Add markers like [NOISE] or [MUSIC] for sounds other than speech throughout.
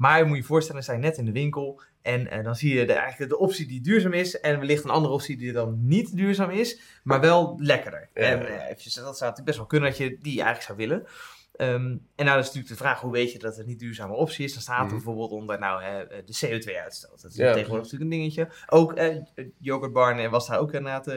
Maar je moet je voorstellen, sta je net in de winkel en eh, dan zie je de, eigenlijk de optie die duurzaam is en wellicht een andere optie die dan niet duurzaam is, maar wel lekkerder. Ja. En eh, eventjes, dat zou natuurlijk best wel kunnen dat je die eigenlijk zou willen. Ehm, en nou is natuurlijk de vraag, hoe weet je dat het niet duurzame optie is? Dan staat er Mhm. bijvoorbeeld onder nou, hè, de CO2-uitstoot. Dat is Ja, tegenwoordig natuurlijk een dingetje. Ook eh, Yogurt Barn was daar ook inderdaad eh,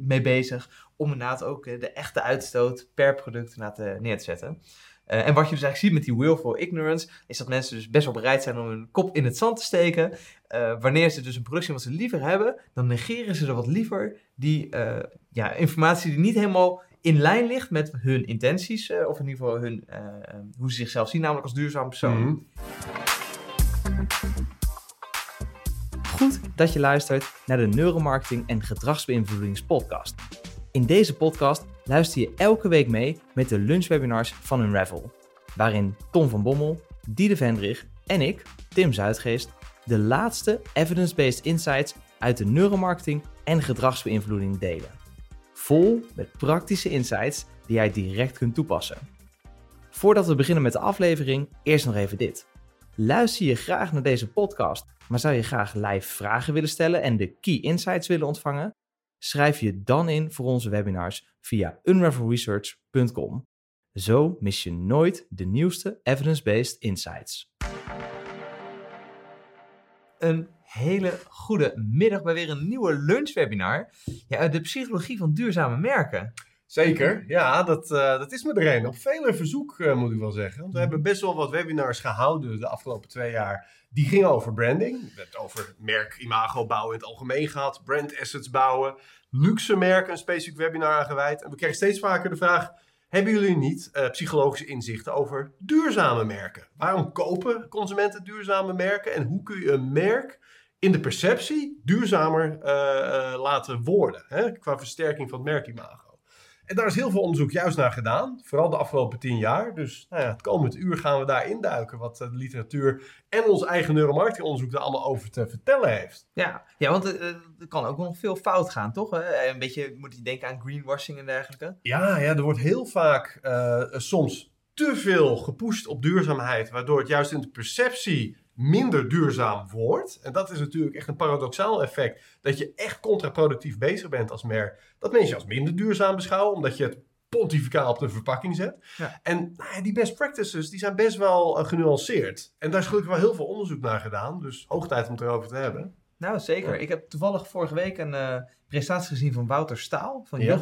mee bezig om inderdaad ook eh, de echte uitstoot per product inderdaad, eh, neer te zetten. Eh, en wat je dus eigenlijk ziet met die willful ignorance, is dat mensen dus best wel bereid zijn om hun kop in het zand te steken. Eh, wanneer ze dus een product zien wat ze liever hebben, dan negeren ze er wat liever die eh, ja, informatie die niet helemaal in lijn ligt met hun intenties, eh, of in ieder geval hun, eh, eh, hoe ze zichzelf zien, namelijk als duurzaam persoon. Mhm. Goed dat je luistert naar de Neuromarketing en Gedragsbeïnvloedingspodcast. In deze podcast luister je elke week mee met de lunchwebinars van Unravel, waarin Tom van Bommel, Diede Vendrig en ik, Tim Zuidgeest, de laatste evidence-based insights uit de neuromarketing en gedragsbeïnvloeding delen. Vol met praktische insights die jij direct kunt toepassen. Voordat we beginnen met de aflevering, eerst nog even dit. Luister je graag naar deze podcast, maar zou je graag live vragen willen stellen en de key insights willen ontvangen? Schrijf je dan in voor onze webinars via unravelresearch.com. Zo mis je nooit de nieuwste evidence-based insights. Een hele goede middag bij weer een nieuwe lunchwebinar. Ja, de psychologie van duurzame merken. Zeker, ja, dat, eh, dat is me er een. Op vele verzoek eh, moet ik wel zeggen. Want we hebben best wel wat webinars gehouden de afgelopen twee jaar. Die gingen over branding. We hebben het over merk, imago bouwen in het algemeen gehad. Brand assets bouwen. Luxe merken, een specifiek webinar aan gewijd. En we krijgen steeds vaker de vraag... Hebben jullie niet eh, psychologische inzichten over duurzame merken? Waarom kopen consumenten duurzame merken? En hoe kun je een merk in de perceptie duurzamer laten worden? Hè? Qua versterking van het merkimago. En daar is heel veel onderzoek juist naar gedaan, vooral de afgelopen tien jaar. Dus nou ja, het komend uur gaan we daar induiken wat eh, de literatuur en ons eigen neuromarketingonderzoek daar allemaal over te vertellen heeft. Ja, ja want eh, er kan ook nog veel fout gaan, toch? Hè? Een beetje moet je denken aan greenwashing en dergelijke. Ja, ja er wordt heel vaak eh, soms te veel gepusht op duurzaamheid, waardoor het juist in de perceptie minder duurzaam wordt. En dat is natuurlijk echt een paradoxaal effect, dat je echt contraproductief bezig bent als merk. Dat mensen je als minder duurzaam beschouwen, omdat je het pontificaal op de verpakking zet. Ja. En nou ja, die best practices die zijn best wel eh, genuanceerd. En daar is gelukkig wel heel veel onderzoek naar gedaan, dus hoog tijd om het erover te hebben. Nou, zeker. Ja. Ik heb toevallig vorige week een eh, presentatie gezien van Wouter Staal van Ja.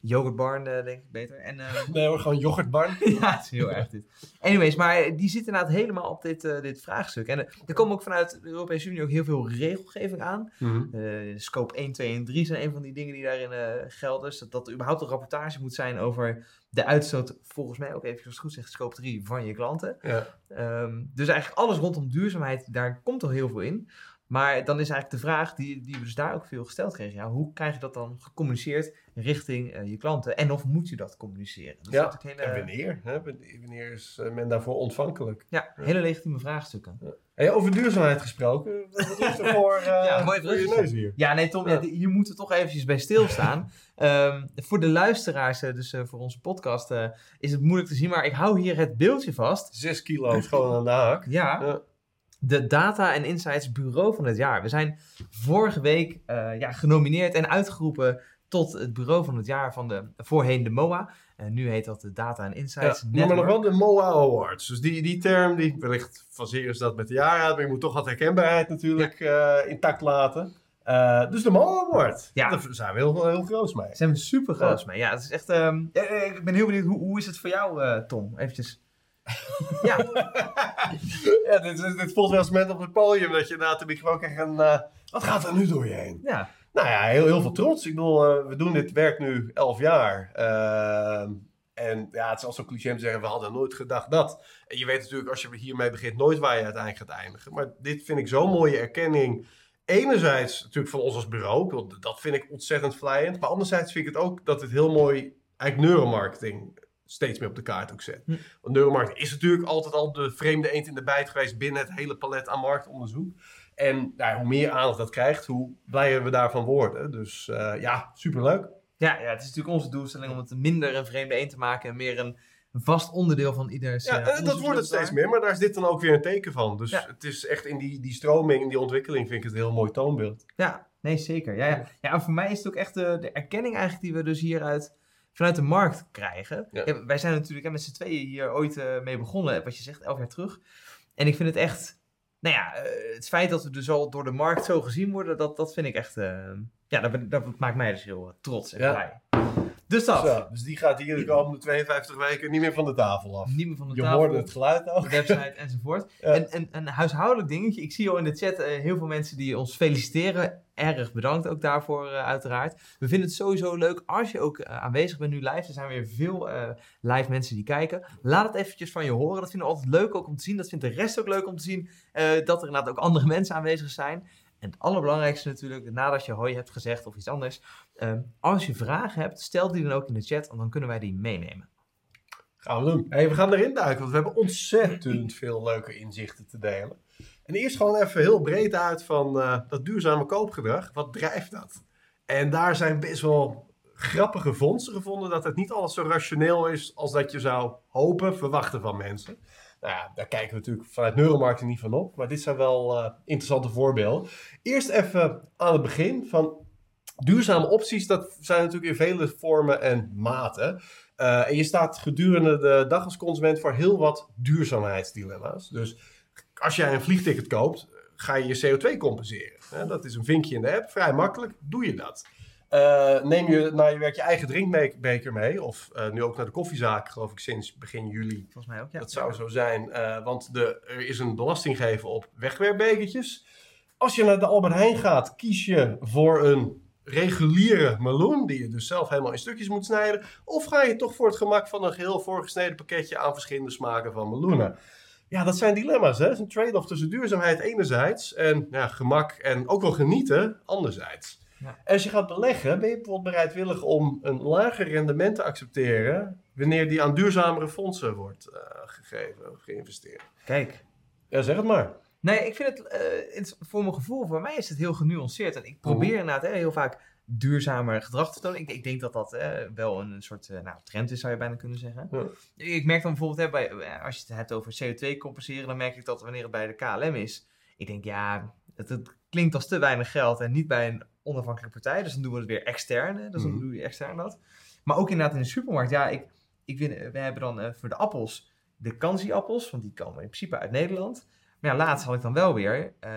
Yogurt Barn. Yogurt Barn, eh, denk ik beter. En, eh, [LAUGHS] Nee hoor, gewoon yoghurtbarn. [LAUGHS] ja, het is heel erg dit. Anyways, maar die zit inderdaad helemaal op dit, eh, dit vraagstuk. En eh, er komen ook vanuit de Europese Unie ook heel veel regelgeving aan. Eh, scope 1, 2 en 3 zijn een van die dingen die daarin gelden. Dus dat, dat er überhaupt een rapportage moet zijn over de uitstoot, volgens mij ook even als het goed zeg, scope 3 van je klanten. Ja. Ehm, dus eigenlijk alles rondom duurzaamheid, daar komt al heel veel in. Maar dan is eigenlijk de vraag die, die we dus daar ook veel gesteld kregen. Ja, hoe krijg je dat dan gecommuniceerd richting eh, je klanten? En of moet je dat communiceren? Dat is Ja, En hele, wanneer? Hè? Wanneer is eh, men daarvoor ontvankelijk? ja, hele legitieme vraagstukken. Hey, over duurzaamheid gesproken. Wat ligt er [LAUGHS] voor, eh, Ja, mooi voor je neus hier? Ja, nee Tom, Ja. ja, hier moeten we toch eventjes bij stilstaan. [LAUGHS] Ehm, voor de luisteraars, dus voor onze podcast, is het moeilijk te zien. Maar ik hou hier het beeldje vast. Zes kilo gewoon aan de haak. Ja, Ja. de Data en Insights Bureau van het jaar. We zijn vorige week ja, genomineerd en uitgeroepen tot het bureau van het jaar van de voorheen de MOA. En nu heet dat de Data Ja, Insights noem maar nog wel de MOA Awards. Dus die, die term, die wellicht faseren ze dat met de jaren maar je moet toch wat herkenbaarheid natuurlijk eh, intact laten. Eh, dus de MOA Award. Ja. Daar zijn we heel, heel groot mee. Daar zijn we super groot mee. Ja, het is echt. ehm, ja, eh, ik ben heel benieuwd, hoe, hoe is het voor jou, eh, Tom? Eventjes. ja, [LAUGHS] ja, dit, dit, voelt wel als moment op het podium dat je na de microfoon krijgt en wat gaat er nu door je heen? ja. Nou ja, heel, heel veel trots. Ik bedoel, eh, we doen dit werk nu elf jaar. Ehm, en ja, het is al zo cliché om te zeggen, we hadden nooit gedacht dat. En je weet natuurlijk, als je hiermee begint, nooit waar je uiteindelijk gaat eindigen. Maar dit vind ik zo'n mooie erkenning. Enerzijds natuurlijk van ons als bureau, want dat vind ik ontzettend vlijend. Maar anderzijds vind ik het ook dat het heel mooi, eigenlijk neuromarketing steeds meer op de kaart ook zet. Hm. Want neuromarketing is natuurlijk altijd al de vreemde eend in de bijt geweest binnen het hele palet aan marktonderzoek. En nou, hoe meer aandacht dat krijgt, hoe blijer we daarvan worden. Dus eh, ja, superleuk. Ja, ja, het is natuurlijk onze doelstelling om het minder een vreemde een te maken en meer een een vast onderdeel van ieders Ja, eh, dat wordt het steeds meer, maar daar is dit dan ook weer een teken van. Dus Ja. het is echt in die, die stroming, in die ontwikkeling, vind ik het een heel mooi toonbeeld. Ja, nee, zeker. Ja, ja. ja, en voor mij is het ook echt de, de erkenning eigenlijk die we dus hieruit vanuit de markt krijgen. Ja. Wij zijn natuurlijk hè, met z'n tweeën hier ooit eh, mee begonnen, wat je zegt, elf jaar terug. En ik vind het echt, nou ja, eh, het feit dat we dus al door de markt zo gezien worden, dat, dat vind ik echt, eh, ja, dat, ben- dat maakt mij dus heel eh, trots en blij. Dus dat, Zo, dus die gaat hier de komende 52 weken niet meer van de tafel af. niet meer van de Je tafel. hoorde het geluid ook. de website [LAUGHS] enzovoort. Ja. En, en een huishoudelijk dingetje. Ik zie al in de chat eh, heel veel mensen die ons feliciteren. Erg bedankt ook daarvoor eh, uiteraard. We vinden het sowieso leuk als je ook eh, aanwezig bent nu live. Er zijn weer veel live mensen die kijken. Laat het eventjes van je horen. Dat vinden we altijd leuk ook om te zien. Dat vindt de rest ook leuk om te zien. dat er inderdaad ook andere mensen aanwezig zijn. En het allerbelangrijkste natuurlijk, nadat je hoi hebt gezegd of iets anders. eh, als je vragen hebt, stel die dan ook in de chat. Want dan kunnen wij die meenemen. Gaan we doen. Hey, we gaan erin duiken, want we hebben ontzettend veel leuke inzichten te delen. En eerst gewoon even heel breed uit van eh, dat duurzame koopgedrag. Wat drijft dat? En daar zijn best wel grappige vondsten gevonden dat het niet alles zo rationeel is als dat je zou hopen, verwachten van mensen. Nou ja, daar kijken we natuurlijk vanuit neuromarketing niet van op, maar dit zijn wel eh, interessante voorbeelden. Eerst even aan het begin van duurzame opties, dat zijn natuurlijk in vele vormen en maten. Uh, en je staat gedurende de dag als consument voor heel wat duurzaamheidsdilemma's. Dus als jij een vliegticket koopt, ga je je CO2 compenseren. Dat is een vinkje in de app, vrij makkelijk, doe je dat. Uh, neem je naar je werk je eigen drinkbeker mee, of uh, nu ook naar de koffiezaak, geloof ik sinds begin juli. Volgens mij ook, ja. Dat zou zo zijn, uh, want de, er is een belasting gegeven op wegwerpbekertjes. Als je naar de Albert Heijn gaat, kies je voor een reguliere meloen, die je dus zelf helemaal in stukjes moet snijden. Of ga je toch voor het gemak van een geheel voorgesneden pakketje aan verschillende smaken van meloenen. Ja, dat zijn dilemma's. Hè? Het is een trade-off tussen duurzaamheid enerzijds en ja, gemak en ook wel genieten anderzijds. Ja. Als je gaat beleggen, ben je bijvoorbeeld bereidwillig om een lager rendement te accepteren wanneer die aan duurzamere fondsen wordt uh, gegeven of geïnvesteerd. Kijk. Ja, zeg het maar. Nee, ik vind het, uh, het, voor mijn gevoel, voor mij is het heel genuanceerd. En ik probeer inderdaad hè, heel vaak duurzamer gedrag te tonen. Ik, ik denk dat dat eh, wel een soort uh, nou, trend is, zou je bijna kunnen zeggen. Ja. Ik merk dan bijvoorbeeld, hè, bij, eh, als je het hebt over CO2 compenseren, dan merk ik dat wanneer het bij de KLM is, ik denk ja, het, het klinkt als te weinig geld en niet bij een onafhankelijke partij. Dus dan doen we het weer extern. Hè, dus dan Mhm. doe je extern dat. Maar ook inderdaad in de supermarkt. Ja, ik, ik vind, we hebben dan eh, voor de appels de kansie-appels, want die komen in principe uit Nederland. Maar ja, laatst had ik dan wel weer, eh,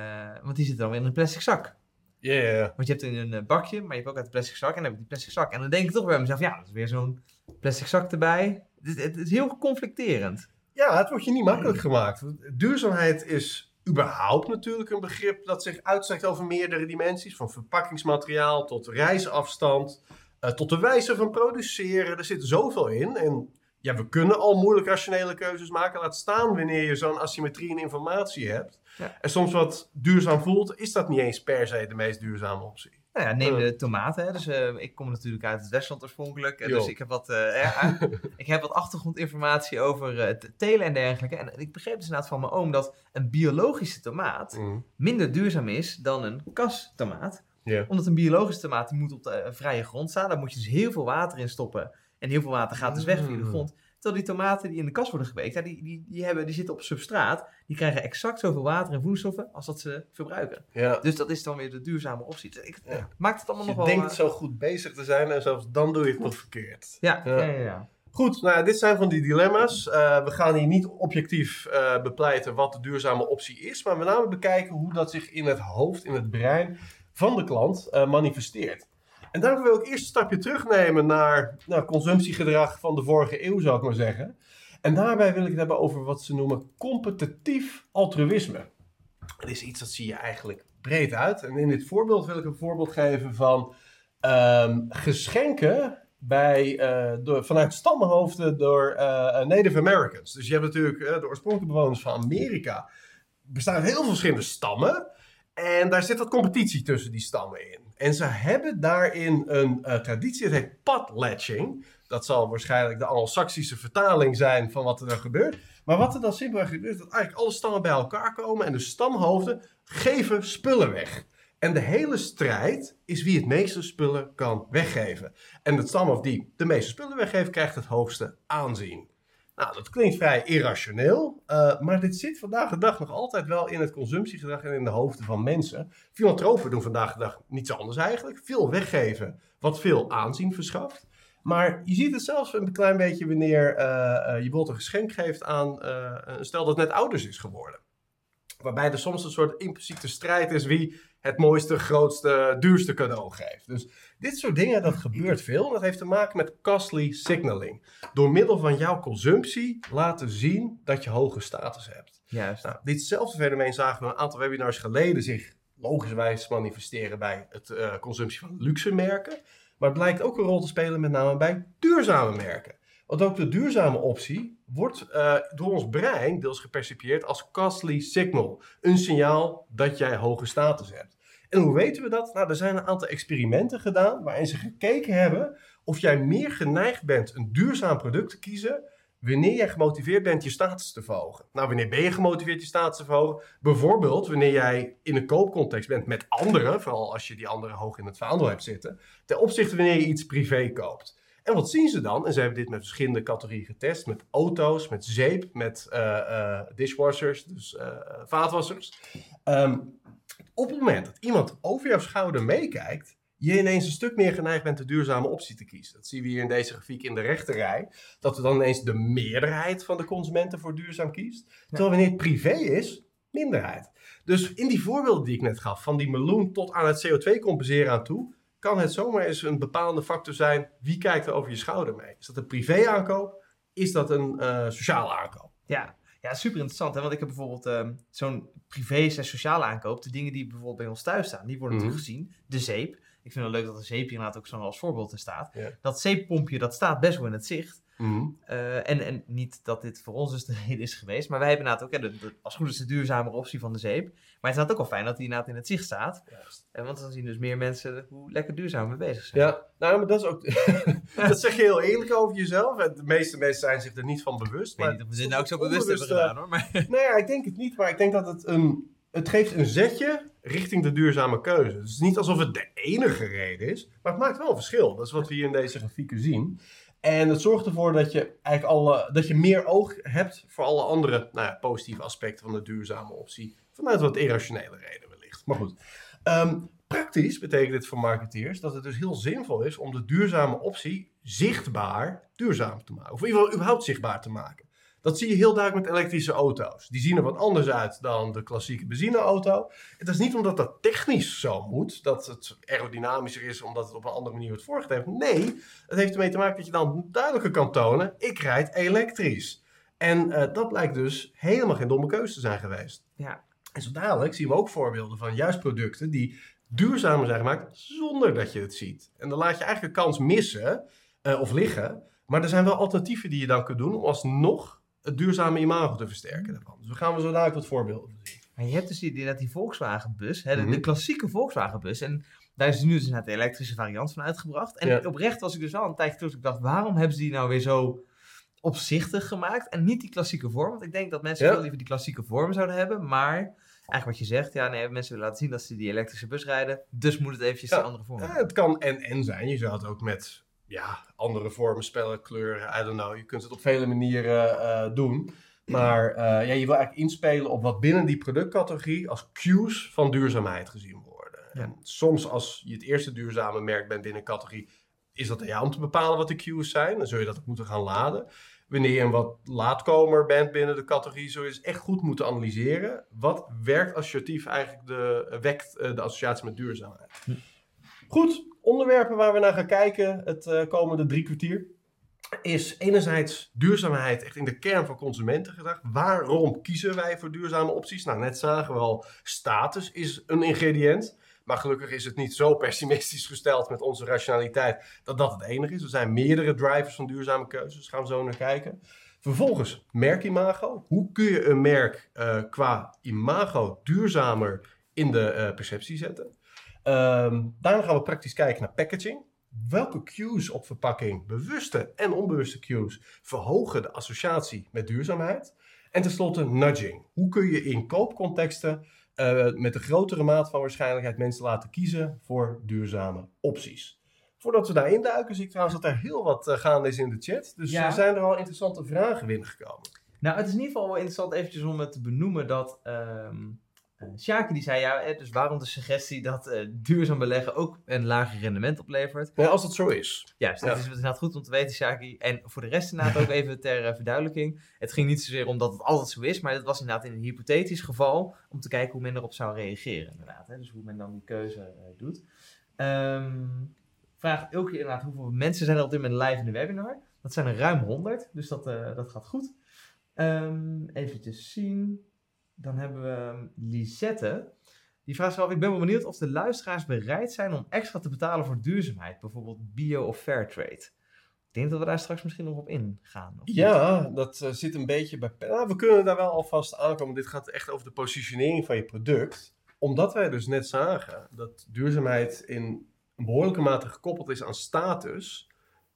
want die zitten dan weer in een plastic zak. Ja, ja. Want je hebt in een eh, bakje, maar je hebt ook uit een plastic zak. En dan heb ik die plastic zak. En dan denk ik toch bij mezelf, ja, dat is weer zo'n plastic zak erbij. Het, het, het is heel conflicterend. Ja, het wordt je niet makkelijk gemaakt. Duurzaamheid is überhaupt natuurlijk een begrip dat zich uitstrekt over meerdere dimensies. Van verpakkingsmateriaal tot reisafstand, uh, tot de wijze van produceren. Er zit zoveel in. En ja, we kunnen al moeilijk rationele keuzes maken. Laat staan wanneer je zo'n asymmetrie in informatie hebt. Ja. En soms wat duurzaam voelt, is dat niet eens per se de meest duurzame optie. Nou ja, neem Uh. de tomaten. Hè. Dus uh, ik kom natuurlijk uit het Westland oorspronkelijk. Jo. Dus ik heb wat, uh, ja, [LAUGHS] ik heb wat achtergrondinformatie over uh, telen en dergelijke. En ik begreep dus inderdaad van mijn oom dat een biologische tomaat Mm. minder duurzaam is dan een kastomaat. Yeah. Omdat een biologische tomaat die moet op de vrije grond staan. Daar moet je dus heel veel water in stoppen. En heel veel water gaat dus weg via de Mm. grond. Terwijl die tomaten die in de kas worden geweekt, ja, die, die, die, hebben, die zitten op substraat. Die krijgen exact zoveel water en voedingsstoffen als dat ze verbruiken. Ja. Dus dat is dan weer de duurzame optie. Ik, Ja. Maakt het allemaal Je nog wel... denkt eh, zo goed bezig te zijn en zelfs dan doe je het nog verkeerd. Ja, Ja. ja, ja. ja. Goed, nou ja, dit zijn van die dilemma's. Uh, we gaan hier niet objectief uh, bepleiten wat de duurzame optie is, maar met name bekijken hoe dat zich in het hoofd, in het brein van de klant uh, manifesteert. En daarom wil ik eerst een stapje terugnemen naar nou, consumptiegedrag van de vorige eeuw, zou ik maar zeggen. En daarbij wil ik het hebben over wat ze noemen competitief altruïsme. Dat is iets dat zie je eigenlijk breed uit. En in dit voorbeeld wil ik een voorbeeld geven van um, geschenken bij, uh, door, vanuit stammenhoofden door uh, Native Americans. Dus je hebt natuurlijk uh, de oorspronkelijke bewoners van Amerika. Er bestaan heel veel verschillende stammen. En daar zit wat competitie tussen die stammen in. En ze hebben daarin een uh, traditie, dat heet padlatching. Dat zal waarschijnlijk de Anglo-Saxische vertaling zijn van wat er dan gebeurt. Maar wat er dan simpelweg gebeurt, is dat eigenlijk alle stammen bij elkaar komen en de stamhoofden geven spullen weg. En de hele strijd is wie het meeste spullen kan weggeven. En het stamhoofd die de meeste spullen weggeeft, krijgt het hoogste aanzien. Nou, dat klinkt vrij irrationeel, uh, maar dit zit vandaag de dag nog altijd wel in het consumptiegedrag en in de hoofden van mensen. Filantropen doen vandaag de dag niets anders eigenlijk. Veel weggeven, wat veel aanzien verschaft. Maar je ziet het zelfs een klein beetje wanneer uh, uh, je bijvoorbeeld een geschenk geeft aan een stel dat net ouders is geworden. Waarbij er soms een soort impliciete strijd is wie het mooiste, grootste, duurste cadeau geeft. Dus dit soort dingen, dat gebeurt veel. Dat heeft te maken met costly signaling. Door middel van jouw consumptie laten zien dat je hoge status hebt. Juist. Nou, ditzelfde fenomeen zagen we een aantal webinars geleden zich logischerwijs manifesteren bij het uh, consumptie van luxe merken. Maar het blijkt ook een rol te spelen met name bij duurzame merken. Want ook de duurzame optie wordt uh, door ons brein deels gepercipieerd als costly signal. Een signaal dat jij hoge status hebt. En hoe weten we dat? Nou, er zijn een aantal experimenten gedaan waarin ze gekeken hebben of jij meer geneigd bent een duurzaam product te kiezen wanneer jij gemotiveerd bent je status te verhogen. Nou, wanneer ben je gemotiveerd je status te verhogen? Bijvoorbeeld wanneer jij in een koopcontext bent met anderen, vooral als je die anderen hoog in het vaandel hebt zitten, ten opzichte wanneer je iets privé koopt. En wat zien ze dan? En ze hebben dit met verschillende categorieën getest. Met auto's, met zeep, met uh, uh, dishwashers, dus uh, vaatwassers. Um, op het moment dat iemand over jouw schouder meekijkt, je ineens een stuk meer geneigd bent de duurzame optie te kiezen. Dat zien we hier in deze grafiek in de rechterrij. Dat we dan ineens de meerderheid van de consumenten voor duurzaam kiest. Terwijl wanneer het privé is, minderheid. Dus in die voorbeelden die ik net gaf, van die meloen tot aan het CO2 compenseren aan toe, kan het zomaar eens een bepalende factor zijn. Wie kijkt er over je schouder mee? Is dat een privé aankoop? Is dat een uh, sociale aankoop? Ja, ja, super interessant. Hè? Want ik heb bijvoorbeeld um, zo'n privé en sociale aankoop. De dingen die bijvoorbeeld bij ons thuis staan, die worden mm -hmm. De zeep. Ik vind het leuk dat de zeep hier inderdaad ook zo als voorbeeld in staat. Dat zeeppompje, dat staat best wel in het zicht. Mm. Uh, en, en niet dat dit voor ons dus de [LAUGHS] reden is geweest. Maar wij hebben inderdaad ook, ja, de, de, als het goed is, de duurzamere optie van de zeep. Maar het is inderdaad ook wel fijn dat die inderdaad in het zicht staat. Juist. En want dan zien dus meer mensen hoe lekker duurzaam we bezig zijn. Ja, nou, maar dat is ook. [LAUGHS] dat zeg je heel eerlijk over jezelf. De meeste mensen zijn zich er niet van bewust. Ik weet maar niet of we dit nou ook zo bewust hebben gedaan hoor. Maar... Nee, ja, ik denk het niet. Maar ik denk dat het een. Het geeft een zetje richting de duurzame keuze. Dus het is niet alsof het de enige reden is. Maar het maakt wel een verschil. Dat is wat we hier in deze grafieken zien. En het zorgt ervoor dat je eigenlijk alle, dat je meer oog hebt voor alle andere nou ja, positieve aspecten van de duurzame optie. Vanuit wat irrationele reden wellicht. Maar goed. Um, praktisch betekent dit voor marketeers dat het dus heel zinvol is om de duurzame optie zichtbaar duurzaam te maken. Of in ieder geval überhaupt zichtbaar te maken. Dat zie je heel duidelijk met elektrische auto's. Die zien er wat anders uit dan de klassieke benzineauto. Het is niet omdat dat technisch zo moet, dat het aerodynamischer is omdat het op een andere manier wordt voorgegeven. Nee, het heeft ermee te maken dat je dan duidelijker kan tonen, ik rijd elektrisch. En uh, dat blijkt dus helemaal geen domme keuze te zijn geweest. Ja. En zo dadelijk zien we ook voorbeelden van juist producten die duurzamer zijn gemaakt zonder dat je het ziet. En dan laat je eigenlijk de kans missen uh, of liggen. Maar er zijn wel alternatieven die je dan kunt doen om alsnog het duurzame imago te versterken daarvan. Dus we gaan we zo dadelijk wat voorbeelden zien. Maar je hebt dus die, die, die Volkswagen-bus, hè, de, mm -hmm. de, klassieke Volkswagen-bus. En daar is nu dus net de elektrische variant van uitgebracht. En ja. oprecht was ik dus al een tijdje terug. Ik dacht, waarom hebben ze die nou weer zo opzichtig gemaakt en niet die klassieke vorm? Want ik denk dat mensen ja. veel liever die klassieke vorm zouden hebben. Maar eigenlijk wat je zegt, ja, nee, mensen willen laten zien dat ze die elektrische bus rijden. Dus moet het eventjes ja. die andere vorm ja, Het kan en-en zijn. Je zou het ook met ja, andere vormen, spellen, kleuren, I don't know. Je kunt het op vele manieren uh, doen. Maar uh, ja, je wil eigenlijk inspelen op wat binnen die productcategorie als cues van duurzaamheid gezien worden. Ja. En soms als je het eerste duurzame merk bent binnen een categorie, is dat aan jou om te bepalen wat de cues zijn. Dan zul je dat ook moeten gaan laden. Wanneer je een wat laatkomer bent binnen de categorie, zul je dus echt goed moeten analyseren. Wat werkt associatief eigenlijk de, wekt de associatie met duurzaamheid. Hm. Goed, onderwerpen waar we naar gaan kijken het uh, komende drie kwartier is enerzijds duurzaamheid echt in de kern van consumentengedrag. Waarom kiezen wij voor duurzame opties? Nou, net zagen we al, status is een ingrediënt. Maar gelukkig is het niet zo pessimistisch gesteld met onze rationaliteit dat dat het enige is. Er zijn meerdere drivers van duurzame keuzes, gaan we zo naar kijken. Vervolgens merkimago. Hoe kun je een merk uh, qua imago duurzamer in de uh, perceptie zetten? Um, daarna gaan we praktisch kijken naar packaging. Welke cues op verpakking, bewuste en onbewuste cues, verhogen de associatie met duurzaamheid? En tenslotte nudging. Hoe kun je in koopcontexten uh, met een grotere maat van waarschijnlijkheid mensen laten kiezen voor duurzame opties? Voordat we daarin duiken, zie ik trouwens dat er heel wat uh, gaande is in de chat. Dus Ja. er zijn er al interessante vragen binnengekomen. Nou, het is in ieder geval wel interessant eventjes om het te benoemen dat... ehm eh, Sjaki die zei, ja, eh, dus waarom de suggestie dat eh, duurzaam beleggen ook een lager rendement oplevert? Ja, als dat zo is. Juist, Ja. dat is inderdaad goed om te weten, Shaki. En voor de rest inderdaad ook even ter eh, verduidelijking. Het ging niet zozeer omdat het altijd zo is, maar het was inderdaad in een hypothetisch geval om te kijken hoe men erop zou reageren. Inderdaad, hè? dus hoe men dan die keuze eh, doet. Ehm vraag Ilke inderdaad, hoeveel mensen zijn er op dit moment live in de webinar? Dat zijn er ruim 100, dus dat, eh, dat gaat goed. Ehm even zien. Dan hebben we ehm, Lisette. Die vraagt wel, ik ben wel benieuwd of de luisteraars bereid zijn om extra te betalen voor duurzaamheid, bijvoorbeeld bio of fair trade. Ik denk dat we daar straks misschien nog op ingaan. niet? Ja, dat eh, zit een beetje bij. Nou, we kunnen daar wel alvast aankomen. Dit gaat echt over de positionering van je product. Omdat wij dus net zagen dat duurzaamheid in een behoorlijke mate gekoppeld is aan status,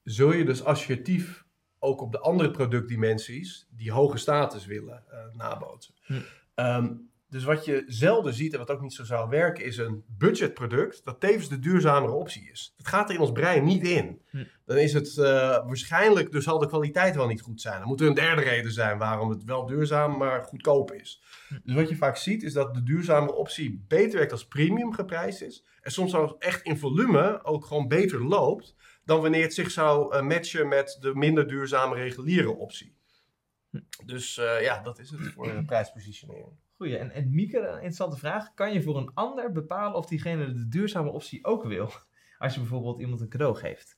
zul je dus associatief ook op de andere productdimensies die hoge status willen eh, nabootsen. Hm. Ehm, dus wat je zelden ziet en wat ook niet zo zou werken, is een budgetproduct dat tevens de duurzamere optie is. Dat gaat er in ons brein niet in. Hm. Dan is het eh, waarschijnlijk, dus zal de kwaliteit wel niet goed zijn. Dan moet er een derde reden zijn waarom het wel duurzaam, maar goedkoop is. Hm. Dus wat je vaak ziet, is dat de duurzamere optie beter werkt als premium geprijsd is. En soms zelfs echt in volume ook gewoon beter loopt dan wanneer het zich zou eh, matchen met de minder duurzame reguliere optie. Hm. Dus eh, ja, dat is het voor de prijspositionering. Goeie. En, en Mieke, een interessante vraag. Kan je voor een ander bepalen of diegene de duurzame optie ook wil? [LAUGHS] Als je bijvoorbeeld iemand een cadeau geeft.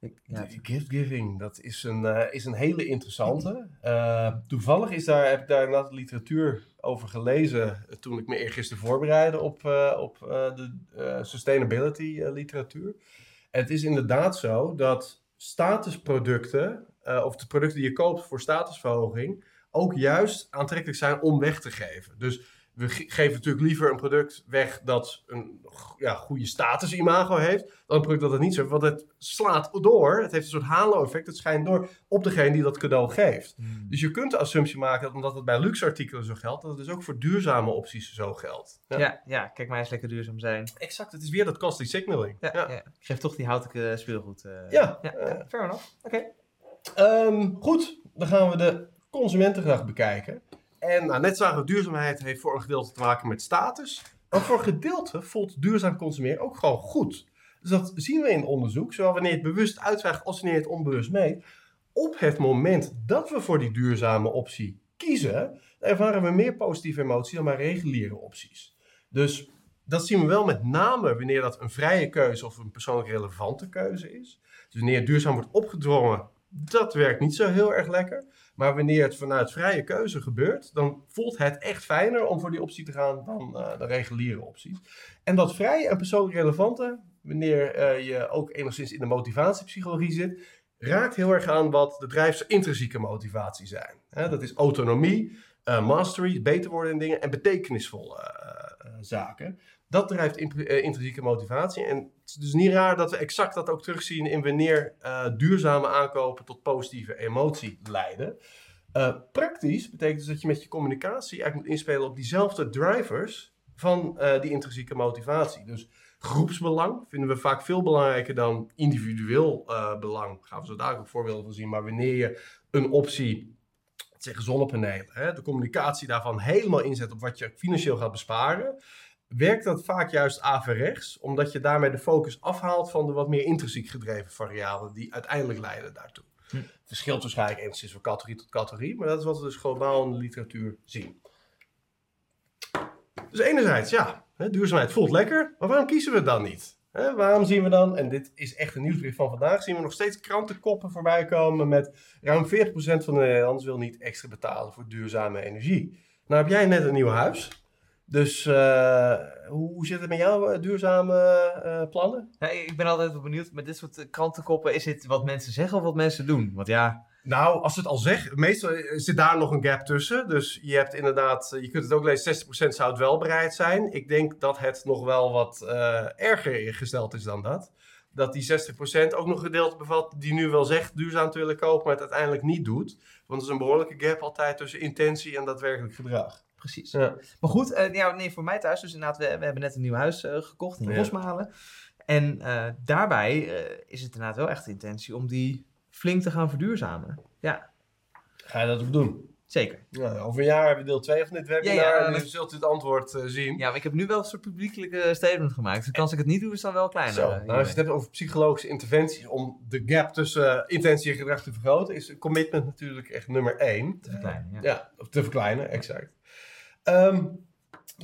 Ik, ja, gift giving, dat is een, eh, is een hele interessante. [LAUGHS] Eh, toevallig is daar, heb ik daar inderdaad literatuur over gelezen eh, toen ik me eergisteren voorbereidde op, eh, op eh, de eh, sustainability eh, literatuur. En het is inderdaad zo dat statusproducten, eh, of de producten die je koopt voor statusverhoging, ook juist aantrekkelijk zijn om weg te geven. Dus we ge- geven natuurlijk liever een product weg dat een ja, goede statusimago heeft, dan een product dat het niet zo heeft. Want het slaat door, het heeft een soort halo-effect, het schijnt door op degene die dat cadeau geeft. Hmm. Dus je kunt de assumptie maken dat omdat het bij luxe artikelen zo geldt, dat het dus ook voor duurzame opties zo geldt. ja. Ja, kijk maar eens lekker duurzaam zijn. exact. Het is weer dat costly signaling. Ja, Ja. Ik geef toch die houten eh, speelgoed. eh. Ja, ja, ja, fair enough. Oké. Ehm, goed, dan gaan we de consumentengedrag bekijken. En nou, net zagen we, duurzaamheid heeft voor een gedeelte te maken met status. Maar voor een gedeelte voelt duurzaam consumeren ook gewoon goed. Dus dat zien we in onderzoek, zowel wanneer je het bewust uitvraagt als wanneer je het onbewust meet. Op het moment dat we voor die duurzame optie kiezen, ervaren we meer positieve emotie dan bij reguliere opties. Dus dat zien we wel met name wanneer dat een vrije keuze of een persoonlijk relevante keuze is. Dus wanneer duurzaam wordt opgedrongen, dat werkt niet zo heel erg lekker. Maar wanneer het vanuit vrije keuze gebeurt, dan voelt het echt fijner om voor die optie te gaan dan eh, de reguliere opties. En dat vrije en persoonlijk relevante, wanneer eh, je ook enigszins in de motivatiepsychologie zit, raakt heel erg aan wat de drijfse intrinsieke motivatie zijn. Dat is autonomie, eh, mastery, beter worden in dingen en betekenisvolle zaken. Dat drijft eh, intrinsieke motivatie. En het is dus niet raar dat we exact dat ook terugzien in wanneer eh, duurzame aankopen tot positieve emotie leiden. Eh, praktisch betekent dus dat je met je communicatie eigenlijk moet inspelen op diezelfde drivers van die intrinsieke motivatie. Dus groepsbelang vinden we vaak veel belangrijker dan individueel belang. Daar gaan we zo dadelijk ook voorbeelden van zien. Maar wanneer je een optie, zeggen zonnepanelen, hè, de communicatie daarvan helemaal inzet op wat je financieel gaat besparen, werkt dat vaak juist averechts, omdat je daarmee de focus afhaalt van de wat meer intrinsiek gedreven variabelen die uiteindelijk leiden daartoe. Hm. Het verschilt waarschijnlijk enigszins van categorie tot categorie, maar dat is wat we dus globaal in de literatuur zien. Dus enerzijds, ja, hè, duurzaamheid voelt lekker, maar waarom kiezen we het dan niet? Hè, waarom zien we dan, en dit is echt een nieuwsbrief van vandaag, zien we nog steeds krantenkoppen voorbij komen met ruim 40% van de Nederlanders wil niet extra betalen voor duurzame energie. Nou heb jij net een nieuw huis, dus eh, hoe, zit het met jouw eh, duurzame eh, plannen? Ja, ik ben altijd wel benieuwd, met dit soort krantenkoppen, is het wat mensen zeggen of wat mensen doen? Want ja, Nou, als ze het al zeggen, meestal zit daar nog een gap tussen. Dus je hebt inderdaad, je kunt het ook lezen, 60% zou het wel bereid zijn. Ik denk dat het nog wel wat eh, erger gesteld is dan dat. Dat die 60% ook nog een gedeelte bevat die nu wel zegt duurzaam te willen kopen, maar het uiteindelijk niet doet. Want er is een behoorlijke gap altijd tussen intentie en daadwerkelijk gedrag. Precies. Ja. Maar goed, eh, ja, nee, voor mij thuis, dus inderdaad, we, we hebben net een nieuw huis eh, gekocht in Ja. Rosmalen. En eh, daarbij is het inderdaad wel echt de intentie om die flink te gaan verduurzamen. Ja, Ga je dat ook doen? zeker. Nou, over een jaar hebben we deel 2 van dit webinar Ja, ja, en dan zult u het antwoord zien. Ja, maar ik heb nu wel een soort publiekelijke statement gemaakt. Dus als ik het niet doe, is het dan wel kleiner. Zo, nou, als je het hebt over psychologische interventies om de gap tussen intentie en gedrag te vergroten, is commitment natuurlijk echt nummer één. Te verkleinen, ja. Ja, of te verkleinen, exact. Ehm,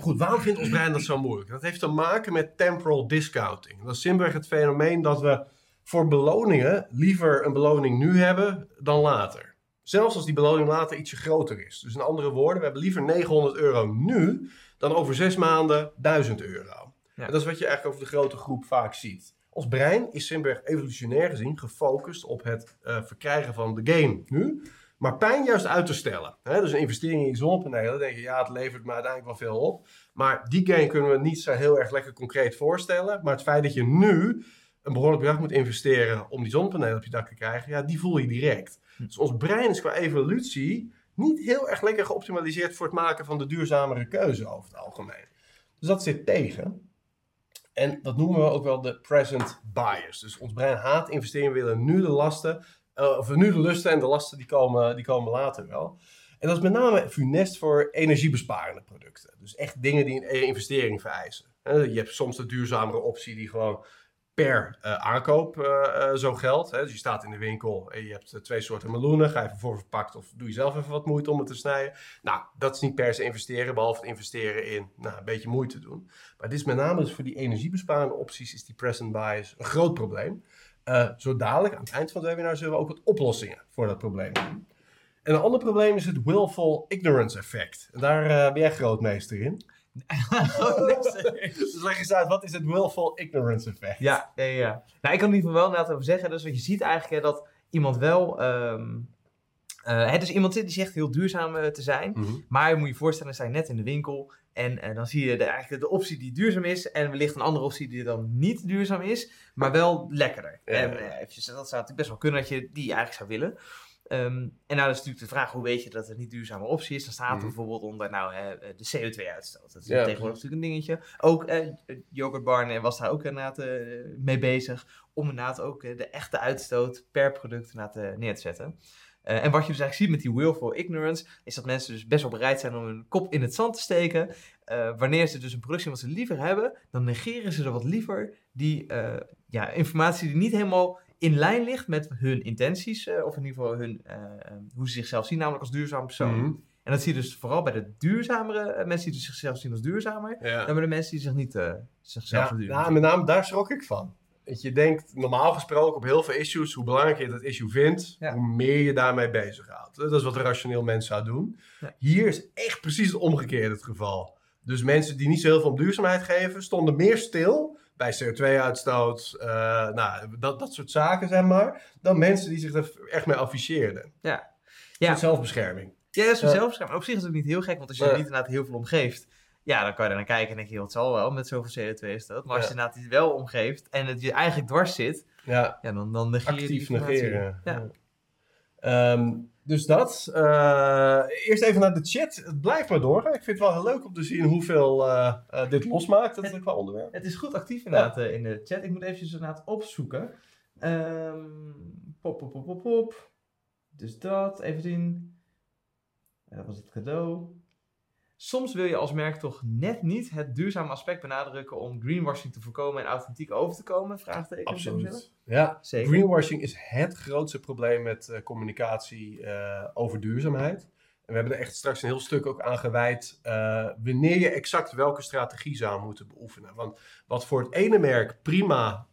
goed, waarom vindt ons brein dat zo moeilijk? Dat heeft te maken met temporal discounting. Dat is simpelweg het fenomeen dat we voor beloningen liever een beloning nu hebben dan later. Zelfs als die beloning later ietsje groter is. Dus in andere woorden, we hebben liever 900 euro nu dan over zes maanden 1000 euro. Ja. En dat is wat je eigenlijk over de grote groep vaak ziet. Ons brein is simpelweg evolutionair gezien gefocust op het eh, verkrijgen van de gain nu. Maar pijn juist uit te stellen. Hè? Dus een investering in zonnepanelen, dan denk je, ja, het levert me uiteindelijk wel veel op. Maar die gain kunnen we niet zo heel erg lekker concreet voorstellen. Maar het feit dat je nu een behoorlijk bedrag moet investeren om die zonnepanelen op je dak te krijgen, ja, die voel je direct. Hm. Dus ons brein is qua evolutie niet heel erg lekker geoptimaliseerd voor het maken van de duurzamere keuze over het algemeen. Dus dat zit tegen. En dat noemen we ook wel de present bias. Dus ons brein haat investeringen, we willen nu de lasten, eh, of nu de lusten en de lasten die komen, die komen later wel. En dat is met name funest voor energiebesparende producten. Dus echt dingen die een investering vereisen. Je hebt soms de duurzamere optie die gewoon per eh, aankoop eh, zo geldt. Hè. Dus je staat in de winkel en je hebt twee soorten meloenen. Ga je even voor verpakt of doe je zelf even wat moeite om het te snijden. Nou, dat is niet per se investeren, behalve het investeren in nou, een beetje moeite doen. Maar dit is met name dus voor die energiebesparende opties is die present bias een groot probleem. Eh, zo dadelijk, aan het eind van het webinar, zullen we ook wat oplossingen voor dat probleem doen. En een ander probleem is het willful ignorance effect. En daar eh, ben jij grootmeester in. [LAUGHS] Dus leg eens uit, wat is het willful ignorance effect? Ja, ja, ja. Nou, ik kan er in ieder geval wel inderdaad over zeggen. Dus wat je ziet eigenlijk hè, dat iemand wel... ehm eh, hè, dus iemand die zegt heel duurzaam eh, te zijn. Mhm. Maar je moet je voorstellen, sta je net in de winkel. En eh, dan zie je de, eigenlijk de optie die duurzaam is. En wellicht een andere optie die dan niet duurzaam is. Maar wel lekkerder. Ja, en ja. eventjes, dat zou natuurlijk best wel kunnen dat je die eigenlijk zou willen. Ehm, en nou is natuurlijk de vraag, hoe weet je dat het niet duurzame optie is? Dan staat er Mhm. bijvoorbeeld onder nou, de CO2-uitstoot. Dat is Ja, tegenwoordig natuurlijk een dingetje. Ook eh, Yoghurtbarn was daar ook inderdaad mee bezig. Om inderdaad ook de echte uitstoot per product inderdaad, neer te zetten. Eh, en wat je dus eigenlijk ziet met die willful ignorance, is dat mensen dus best wel bereid zijn om hun kop in het zand te steken. Eh, wanneer ze dus een productie wat ze liever hebben, dan negeren ze er wat liever die eh, ja, informatie die niet helemaal in lijn ligt met hun intenties, of in ieder geval hun, eh, eh, hoe ze zichzelf zien, namelijk als duurzaam persoon. Mhm. En dat zie je dus vooral bij de duurzamere mensen die dus zichzelf zien als duurzamer, Ja. dan bij de mensen die zich niet eh, zichzelf Ja, duurzaam nou, met name daar schrok ik van. Je denkt, normaal gesproken op heel veel issues, hoe belangrijker je dat issue vindt, Ja. hoe meer je daarmee bezighoudt. Dat is wat een rationeel mens zou doen. Ja. Hier is echt precies het omgekeerde het geval. Dus mensen die niet zo heel veel om duurzaamheid geven, stonden meer stil bij CO2-uitstoot, eh, nou, dat, dat soort zaken, zeg maar, dan mensen die zich er echt mee afficheerden. Ja. Ja. Zelfbescherming. Ja, dat is een zelfbescherming. Op zich is het ook niet heel gek, want als je er niet inderdaad heel veel om geeft, ja, dan kan je er naar kijken en denk je, het zal wel met zoveel CO2 is dat. Maar als je inderdaad iets wel omgeeft en het je eigenlijk dwars zit, Ja, ja, dan, dan negeer je actief negeren. Ja. Ehm, dus dat. Eh, eerst even naar de chat. Het blijft maar doorgaan. Ik vind het wel heel leuk om te zien hoeveel eh, eh, dit losmaakt dat, qua onderwerp. Het is goed actief inderdaad in de chat. Ik moet eventjes inderdaad opzoeken. Ehm, pop, pop, pop, pop, pop. Dus dat, even zien. Ja, dat was het cadeau. Soms wil je als merk toch net niet het duurzame aspect benadrukken om greenwashing te voorkomen en authentiek over te komen? Vraagteken. zeggen. Ja, Zeker. greenwashing is het grootste probleem met eh, communicatie eh, over duurzaamheid. En we hebben er echt straks een heel stuk ook aan gewijd eh, wanneer je exact welke strategie zou moeten beoefenen. Want wat voor het ene merk prima,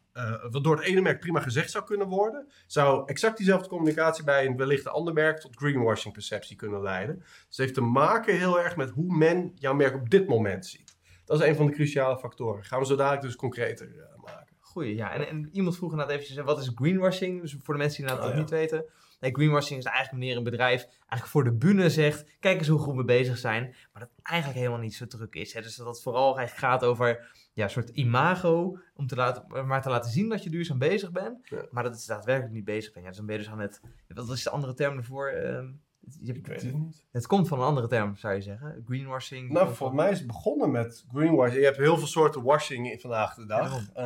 wat door het ene merk prima gezegd zou kunnen worden, zou exact diezelfde communicatie bij een wellicht ander merk tot greenwashing perceptie kunnen leiden. Dus het heeft te maken heel erg met hoe men jouw merk op dit moment ziet. Dat is een van de cruciale factoren. Gaan we zo dadelijk dus concreter eh, maken. Goeie, ja. En, en iemand vroeg inderdaad eventjes, wat is greenwashing? Dus voor de mensen die dat Oh, ja. niet weten. Nee, greenwashing is eigenlijk wanneer een bedrijf eigenlijk voor de bühne zegt, kijk eens hoe goed we bezig zijn. Maar dat eigenlijk helemaal niet zo druk is. Hè? Dus dat het vooral eigenlijk gaat over ja, een soort imago, om te laten, maar te laten zien dat je duurzaam bezig bent. Ja. Maar dat is daadwerkelijk niet bezig bent. Ja, dus dan ben je dus aan het, wat is de andere term ervoor? Ehm, je- Ik weet het niet. het komt van een andere term, zou je zeggen. Greenwashing. Nou, voor mij is het begonnen met greenwashing. Je hebt heel veel soorten washing in vandaag de dag. Ja,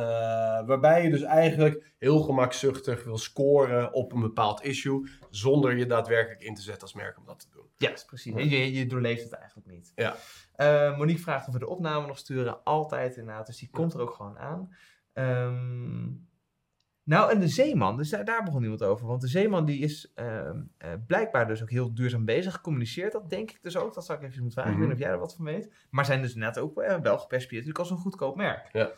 Eh, waarbij je dus eigenlijk heel gemakzuchtig wil scoren op een bepaald issue. Zonder je daadwerkelijk in te zetten als merk om dat te doen. Ja, precies. Je, je doorleeft het eigenlijk niet. Ja. Eh, Monique vraagt of we de opname nog sturen. Altijd inderdaad. Dus die komt er ook gewoon aan. Ehm, nou, en de Zeeman. Dus daar, daar begon iemand over. Want de Zeeman die is ehm, eh, blijkbaar dus ook heel duurzaam bezig. Communiceert dat denk ik dus ook. Dat zou ik even moeten vragen. Ik weet niet of jij er wat van weet. Maar zijn dus net ook eh, wel gepercipieerd natuurlijk als een goedkoop merk. Ja.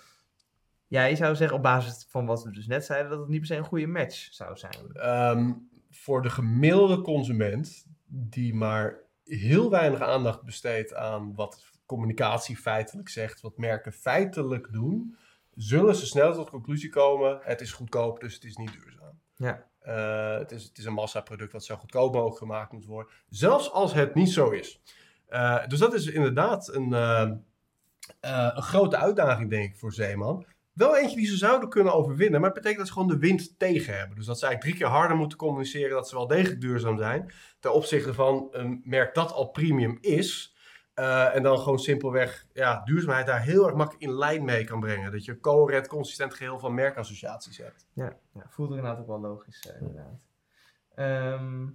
Jij zou zeggen op basis van wat we dus net zeiden... dat het niet per se een goede match zou zijn. Ehm, voor de gemiddelde consument die maar heel weinig aandacht besteedt aan wat communicatie feitelijk zegt, wat merken feitelijk doen, zullen ze snel tot de conclusie komen: het is goedkoop, dus het is niet duurzaam. Ja. Eh, het, is, het is een massaproduct wat zo goedkoop mogelijk gemaakt moet worden, zelfs als het niet zo is. Eh, dus dat is inderdaad een, eh, een grote uitdaging, denk ik, voor Zeeman. Wel eentje die ze zouden kunnen overwinnen, maar het betekent dat ze gewoon de wind tegen hebben. Dus dat ze eigenlijk drie keer harder moeten communiceren dat ze wel degelijk duurzaam zijn. Ten opzichte van een merk dat al premium is. eh, en dan gewoon simpelweg ja, duurzaamheid daar heel erg makkelijk in lijn mee kan brengen. Dat je een coherent, consistent geheel van merkassociaties hebt. Ja, ja voelt er inderdaad ook wel logisch, eh, inderdaad. Ehm,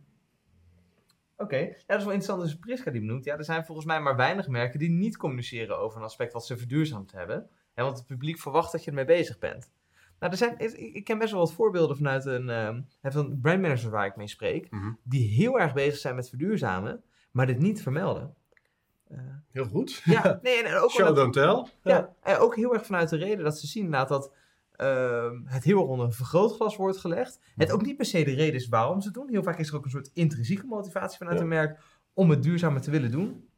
Oké, ja, dat is wel interessant. Dus Priska die benoemt, ja, er zijn volgens mij maar weinig merken die niet communiceren over een aspect wat ze verduurzaamd hebben. Hè, want het publiek verwacht dat je ermee bezig bent. Nou, er zijn, ik, ken best wel wat voorbeelden vanuit een, ehm, van brandmanagers waar ik mee spreek, die heel erg bezig zijn met verduurzamen, maar dit niet vermelden. Eh, Heel goed. ja, [LAUGHS] nee, en ook Show don't tell. ja, en ook heel erg vanuit de reden dat ze zien inderdaad dat ehm, het heel erg onder een vergrootglas wordt gelegd. Het ook niet per se de reden is waarom ze het doen. Heel vaak is er ook een soort intrinsieke motivatie vanuit Ja. een merk om het duurzamer te willen doen.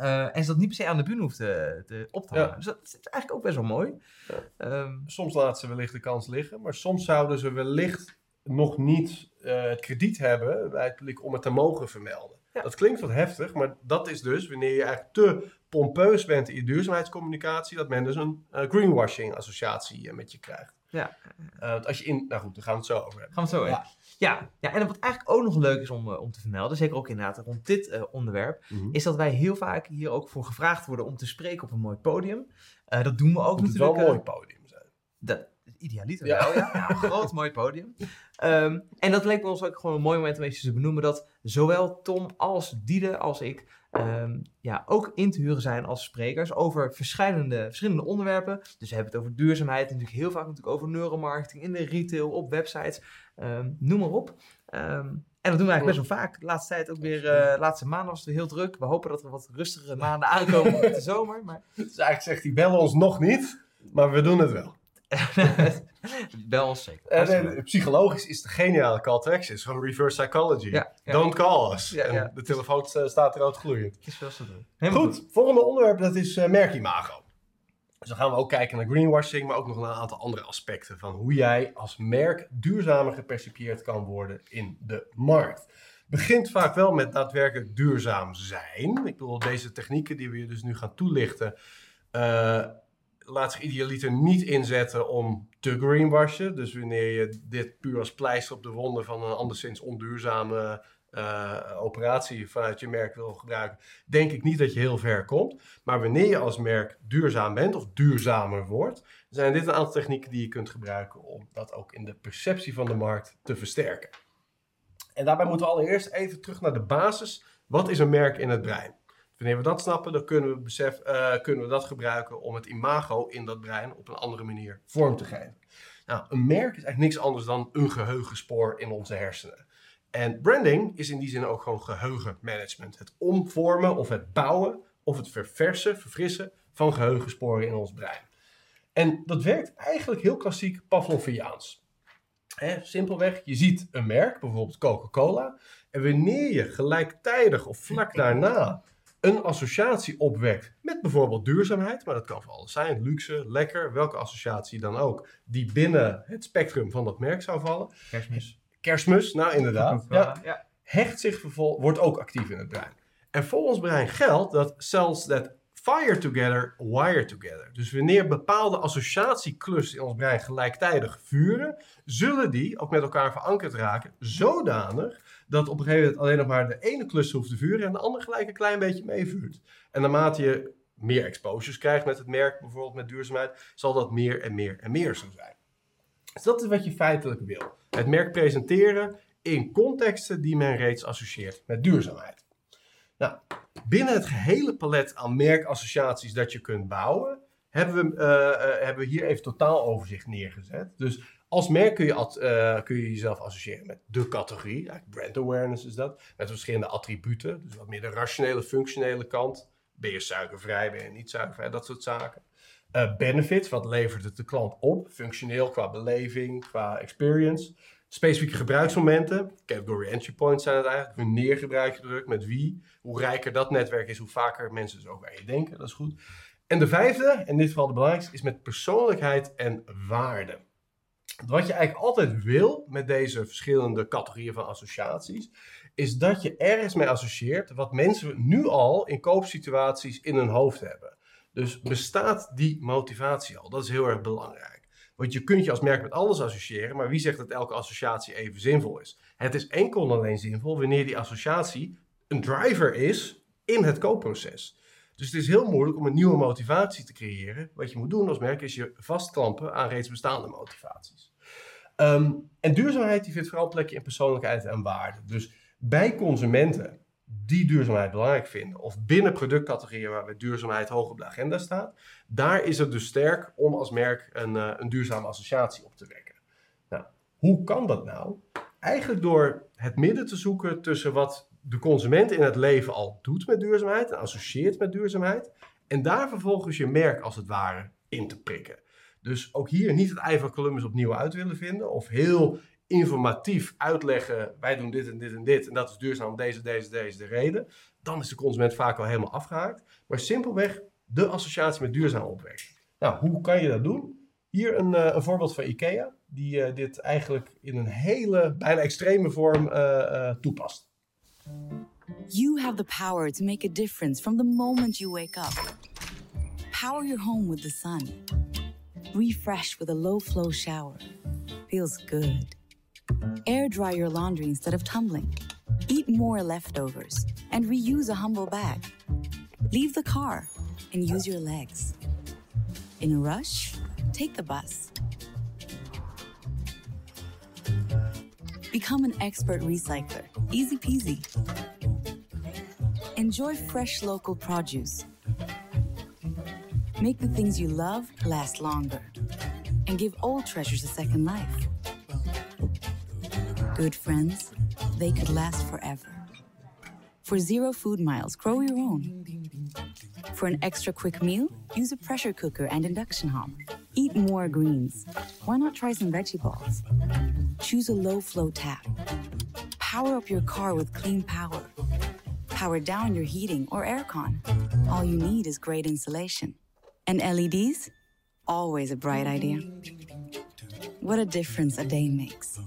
Eh, en ze dat niet per se aan de bühne hoeft te, te op te Ja. Dus dat is eigenlijk ook best wel mooi. Ja. Ehm, Soms laten ze wellicht de kans liggen, maar soms zouden ze wellicht nog niet eh, het krediet hebben bij het publiek om het te mogen vermelden. Ja. Dat klinkt wat heftig, maar dat is dus wanneer je eigenlijk te pompeus bent in je duurzaamheidscommunicatie, dat men dus een eh, greenwashing associatie eh, met je krijgt. Ja. Want als je in, nou goed, daar gaan we het zo over hebben. Gaan we het zo in. Ja. Ja. Ja, en wat eigenlijk ook nog leuk is om, eh, om te vermelden, zeker ook inderdaad rond dit eh, onderwerp, is dat wij heel vaak hier ook voor gevraagd worden om te spreken op een mooi podium. Dat doen we ook Moet het wel natuurlijk. een mooi podium zijn. Dat, idealiter Ja. wel, ja. groot, mooi podium. Ehm, en dat leek me ons ook gewoon een mooi moment om even te benoemen dat zowel Tom als Diede als ik ehm, ja, ook in te huren zijn als sprekers over verschillende, verschillende onderwerpen. Dus we hebben het over duurzaamheid, natuurlijk heel vaak natuurlijk over neuromarketing in de retail, op websites, ehm, noem maar op. En dat doen we eigenlijk best wel vaak. De laatste tijd ook weer, eh, laatste maanden was het weer heel druk. We hopen dat er wat rustigere maanden aankomen met de zomer. Maar [LAUGHS] Dus eigenlijk zegt hij, bel ons nog niet, maar we doen het wel. [LAUGHS] Ons zeker. En, psychologisch is de geniale call to action. Het is gewoon reverse psychology. Ja, ja. Don't call us. Ja. En de telefoon staat rood gloeiend. Het is doen. Helemaal Goed, volgende onderwerp dat is eh, merkimago. Dus dan gaan we ook kijken naar greenwashing, maar ook nog naar een aantal andere aspecten van hoe jij als merk duurzamer gepercipieerd kan worden in de markt. Begint vaak wel met daadwerkelijk duurzaam zijn. Ik bedoel, deze technieken die we je dus nu gaan toelichten, eh, laat zich idealiter niet inzetten om te greenwashen. Dus wanneer je dit puur als pleister op de wonden van een anderszins onduurzame eh, operatie vanuit je merk wil gebruiken, denk ik niet dat je heel ver komt. Maar wanneer je als merk duurzaam bent of duurzamer wordt, zijn dit een aantal technieken die je kunt gebruiken om dat ook in de perceptie van de markt te versterken. En daarbij moeten we allereerst even terug naar de basis. Wat is een merk in het brein? Wanneer we dat snappen, dan kunnen we, besef, eh, kunnen we dat gebruiken om het imago in dat brein op een andere manier vorm te geven. Nou, een merk is eigenlijk niks anders dan een geheugenspoor in onze hersenen. En branding is in die zin ook gewoon geheugenmanagement. Het omvormen of het bouwen of het verversen, verfrissen van geheugensporen in ons brein. En dat werkt eigenlijk heel klassiek Pavloviaans. Hè, simpelweg, je ziet een merk, bijvoorbeeld Coca-Cola. En wanneer je gelijktijdig of vlak daarna een associatie opwekt met bijvoorbeeld duurzaamheid, maar dat kan voor alles zijn, luxe, lekker, welke associatie dan ook, die binnen het spectrum van dat merk zou vallen. Kerstmis. Kerstmis, nou inderdaad. Ja, Ja. hecht zich vervol wordt ook actief in het brein. En voor ons brein geldt dat cells that fire together, wire together. Dus wanneer bepaalde associatieclusters in ons brein gelijktijdig vuren, zullen die ook met elkaar verankerd raken, zodanig dat op een gegeven moment alleen nog maar de ene cluster hoeft te vuren en de andere gelijk een klein beetje meevuurt. En naarmate je meer exposures krijgt met het merk, bijvoorbeeld met duurzaamheid, zal dat meer en meer en meer zo zijn. Dus dat is wat je feitelijk wil. Het merk presenteren in contexten die men reeds associeert met duurzaamheid. Nou, binnen het gehele palet aan merkassociaties dat je kunt bouwen, hebben we, uh, uh, hebben we hier even totaaloverzicht neergezet. Dus als merk kun je, uh, kun je jezelf associëren met de categorie. brand awareness is dat. Met verschillende attributen. Dus wat meer de rationele, functionele kant. Ben je suikervrij, ben je niet suikervrij, dat soort zaken. Benefits, wat levert het de klant op? Functioneel qua beleving, qua experience. Specifieke gebruiksmomenten, category entry points zijn het eigenlijk. Wanneer gebruik je druk, met wie. Hoe rijker dat netwerk is, hoe vaker mensen dus ook aan je denken. Dat is goed. En de vijfde, en in dit geval de belangrijkste, is met persoonlijkheid en waarde. Wat je eigenlijk altijd wil met deze verschillende categorieën van associaties, is dat je ergens mee associeert wat mensen nu al in koopsituaties in hun hoofd hebben. Dus bestaat die motivatie al? Dat is heel erg belangrijk. Want je kunt je als merk met alles associëren, maar wie zegt dat elke associatie even zinvol is? Het is enkel en alleen zinvol wanneer die associatie een driver is in het koopproces. Dus het is heel moeilijk om een nieuwe motivatie te creëren. Wat je moet doen als merk is je vastklampen aan reeds bestaande motivaties. Um, en duurzaamheid die vindt vooral plekje in persoonlijkheid en waarde. Dus bij consumenten die duurzaamheid belangrijk vinden, of binnen productcategorieën waarbij duurzaamheid hoog op de agenda staat, daar is het dus sterk om als merk een, uh, een duurzame associatie op te wekken. Nou, hoe kan dat nou? Eigenlijk door het midden te zoeken tussen wat de consument in het leven al doet met duurzaamheid en associeert met duurzaamheid, en daar vervolgens je merk als het ware in te prikken. Dus ook hier niet het ei van Columbus opnieuw uit willen vinden of heel informatief uitleggen, wij doen dit en dit en dit en dat is duurzaam, deze, deze, deze de reden, dan is de consument vaak al helemaal afgehaakt. Maar simpelweg de associatie met duurzaam opwekken. Nou, hoe kan je dat doen? Hier een, uh, een voorbeeld van IKEA, die uh, dit eigenlijk in een hele, bijna extreme vorm uh, toepast. You have the power to make a difference from the moment you wake up. Power your home with the sun. Refresh with a low flow shower. Feels good. Air dry your laundry instead of tumbling. Eat more leftovers and reuse a humble bag. Leave the car and use your legs. In a rush, take the bus. Become an expert recycler. Easy peasy. Enjoy fresh local produce. Make the things you love last longer. And give old treasures a second life. Good friends, they could last forever. For zero food miles, grow your own. For an extra quick meal, use a pressure cooker and induction hob. Eat more greens. Why not try some veggie balls? Choose a low flow tap. Power up your car with clean power. Power down your heating or aircon. All you need is great insulation. And LEDs? Always a bright idea. What a difference a day makes.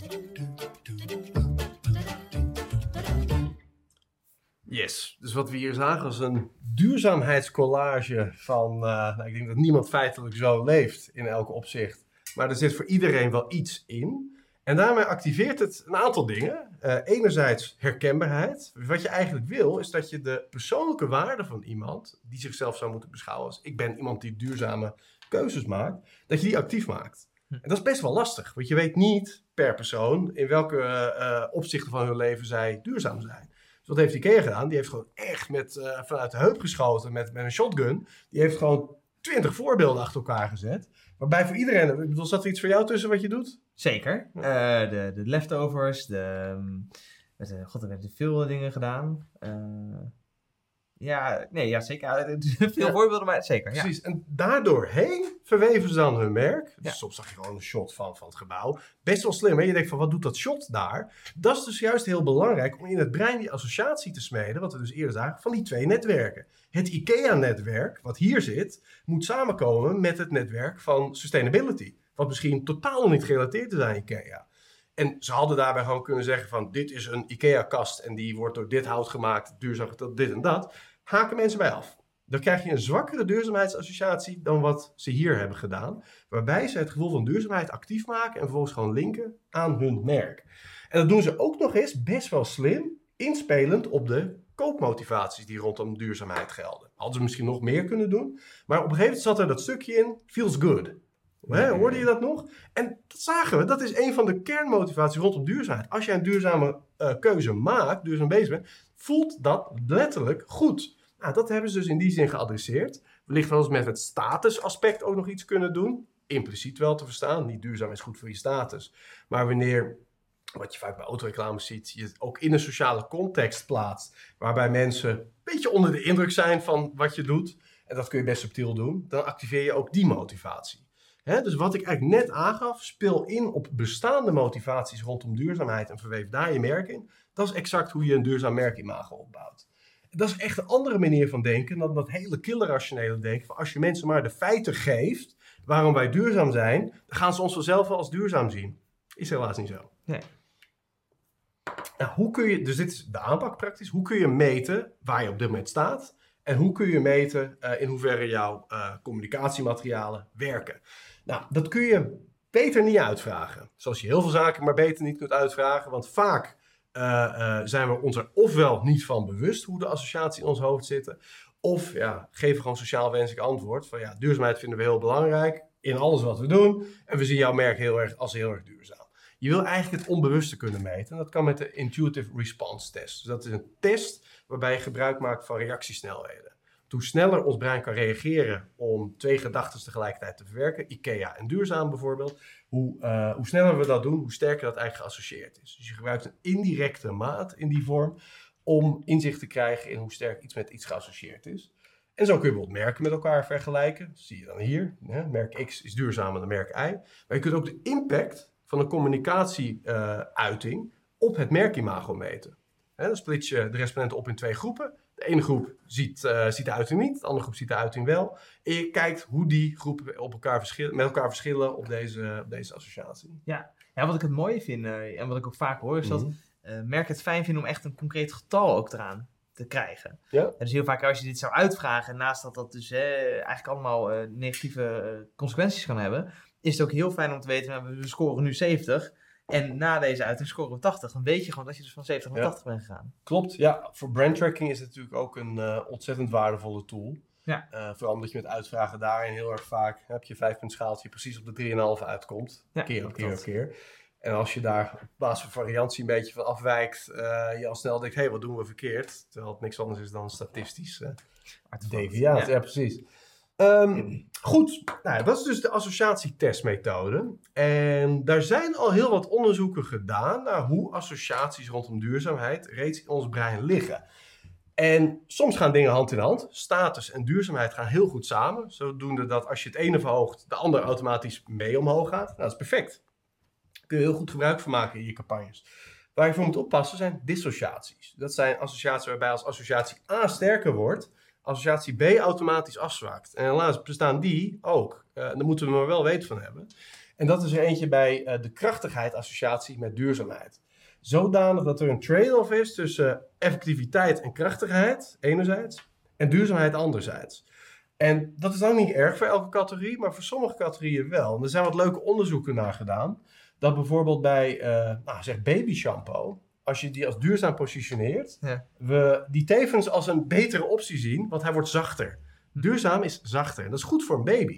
Yes, dus wat we hier zagen was een duurzaamheidscollage van, uh, nou, ik denk dat niemand feitelijk zo leeft in elke opzicht. Maar er zit voor iedereen wel iets in. En daarmee activeert het een aantal dingen. Uh, enerzijds herkenbaarheid. Wat je eigenlijk wil, is dat je de persoonlijke waarde van iemand, die zichzelf zou moeten beschouwen als ik ben iemand die duurzame keuzes maakt, dat je die actief maakt. Hm. En dat is best wel lastig, want je weet niet per persoon in welke uh, opzichten van hun leven zij duurzaam zijn. Dus wat heeft IKEA gedaan? Die heeft gewoon echt met, uh, vanuit de heup geschoten met, met een shotgun. Die heeft gewoon twintig voorbeelden achter elkaar gezet. Waarbij voor iedereen, ik bedoel, zat er iets voor jou tussen wat je doet? Zeker. Uh, de, de leftovers, de, uh, god, we hebben veel dingen gedaan. Ja, nee, ja, zeker. Veel ja. voorbeelden, maar zeker. Precies. Ja. En daardoorheen verweven ze dan hun merk. Dus soms zag je gewoon een shot van, van het gebouw. Best wel slim, hè? Je denkt van, wat doet dat shot daar? Dat is dus juist heel belangrijk om in het brein die associatie te smeden, wat we dus eerder zagen, van die twee netwerken. Het IKEA-netwerk, wat hier zit, moet samenkomen met het netwerk van sustainability. Wat misschien totaal niet gerelateerd is aan IKEA. En ze hadden daarbij gewoon kunnen zeggen van dit is een IKEA-kast en die wordt door dit hout gemaakt, duurzaam dit en dat. Haken mensen bij af. dan krijg je een zwakkere duurzaamheidsassociatie dan wat ze hier hebben gedaan. Waarbij ze het gevoel van duurzaamheid actief maken en vervolgens gewoon linken aan hun merk. En dat doen ze ook nog eens best wel slim, inspelend op de koopmotivaties die rondom duurzaamheid gelden. Hadden ze misschien nog meer kunnen doen, maar op een gegeven moment zat er dat stukje in, feels good. Hoorde je dat nog? En dat zagen we, dat is een van de kernmotivaties rondom duurzaamheid. Als jij een duurzame uh, keuze maakt, duurzaam bezig bent, voelt dat letterlijk goed. Nou, dat hebben ze dus in die zin geadresseerd. Wellicht wel eens met het statusaspect ook nog iets kunnen doen. Impliciet wel te verstaan. Niet duurzaam is goed voor je status. Maar wanneer, wat je vaak bij autoreclames ziet, je het ook in een sociale context plaatst. Waarbij mensen een beetje onder de indruk zijn van wat je doet. En dat kun je best subtiel doen. Dan activeer je ook die motivatie. dus wat ik eigenlijk net aangaf, speel in op bestaande motivaties rondom duurzaamheid en verweef daar je merk in. Dat is exact hoe je een duurzaam merkimago opbouwt. Dat is echt een andere manier van denken dan dat hele killerrationele denken. Van als je mensen maar de feiten geeft waarom wij duurzaam zijn, dan gaan ze ons vanzelf wel als duurzaam zien. Is helaas niet zo. Nee. Nou, hoe kun je, dus dit is de aanpak praktisch. Hoe kun je meten waar je op dit moment staat? En hoe kun je meten uh, in hoeverre jouw uh, communicatiematerialen werken? Nou, dat kun je beter niet uitvragen. Zoals je heel veel zaken maar beter niet kunt uitvragen. Want vaak zijn we ons er ofwel niet van bewust hoe de associatie in ons hoofd zitten, of ja, geven gewoon sociaal wenselijk antwoord van ja, duurzaamheid vinden we heel belangrijk in alles wat we doen en we zien jouw merk heel erg als heel erg duurzaam. Je wil eigenlijk het onbewuste kunnen meten en dat kan met de Intuitive Response Test. Dus dat is een test waarbij je gebruik maakt van reactiesnelheden hoe sneller ons brein kan reageren om twee gedachten tegelijkertijd te verwerken, IKEA en duurzaam bijvoorbeeld, hoe, uh, hoe sneller we dat doen, hoe sterker dat eigenlijk geassocieerd is. Dus je gebruikt een indirecte maat in die vorm om inzicht te krijgen in hoe sterk iets met iets geassocieerd is. En zo kun je bijvoorbeeld merken met elkaar vergelijken. Dat zie je dan hier. Hè? Merk X is duurzamer dan merk Y. Maar je kunt ook de impact van een communicatieuiting uh, op het merkimago meten. Hè? Dan split je de respondenten op in twee groepen. De ene groep ziet, uh, ziet de uiting niet, de andere groep ziet de uiting wel. En je kijkt hoe die groepen op elkaar verschillen, met elkaar verschillen op deze, op deze associatie. Ja. ja, wat ik het mooie vind uh, en wat ik ook vaak hoor, is dat uh, merken het fijn vinden om echt een concreet getal ook eraan te krijgen. Ja. Dus heel vaak als je dit zou uitvragen, naast dat dat dus eigenlijk allemaal negatieve consequenties kan hebben, is het ook heel fijn om te weten, nou, we scoren nu 70. En na deze uiting scoren we 80. Dan weet je gewoon dat je dus van 70 naar 80 bent gegaan. Klopt, ja. Voor brandtracking is het natuurlijk ook een uh, ontzettend waardevolle tool. Ja. Uh, vooral omdat je met uitvragen daarin heel erg vaak heb je vijf punt schaaltje precies op de 3,5 uitkomt. Ja, keer op keer op keer. En als je daar op basis van variantie een beetje van afwijkt, uh, je al snel denkt, hé, hey, wat doen we verkeerd? Terwijl het niks anders is dan statistisch deviatie. Ja. ja, precies. Um, goed, nou, dat is dus de associatietestmethode. En daar zijn al heel wat onderzoeken gedaan naar hoe associaties rondom duurzaamheid reeds in ons brein liggen. En soms gaan dingen hand in hand. Status en duurzaamheid gaan heel goed samen. Zodoende dat als je het ene verhoogt, de ander automatisch mee omhoog gaat. Nou, dat is perfect. Daar kun je heel goed gebruik van maken in je campagnes. Waar je voor moet oppassen zijn dissociaties. Dat zijn associaties waarbij als associatie A sterker wordt, associatie B automatisch afzwakt. En helaas bestaan die ook. Uh, daar moeten we maar wel weten van hebben. En dat is er eentje bij uh, de krachtigheid associatie met duurzaamheid. Zodanig dat er een trade-off is tussen effectiviteit en krachtigheid enerzijds en duurzaamheid anderzijds. En dat is dan niet erg voor elke categorie, maar voor sommige categorieën wel. En er zijn wat leuke onderzoeken naar gedaan. Dat bijvoorbeeld bij, nou, zeg baby shampoo, als je die als duurzaam positioneert, ja. we die tevens als een betere optie zien, want hij wordt zachter. Hm. Duurzaam is zachter en dat is goed voor een baby.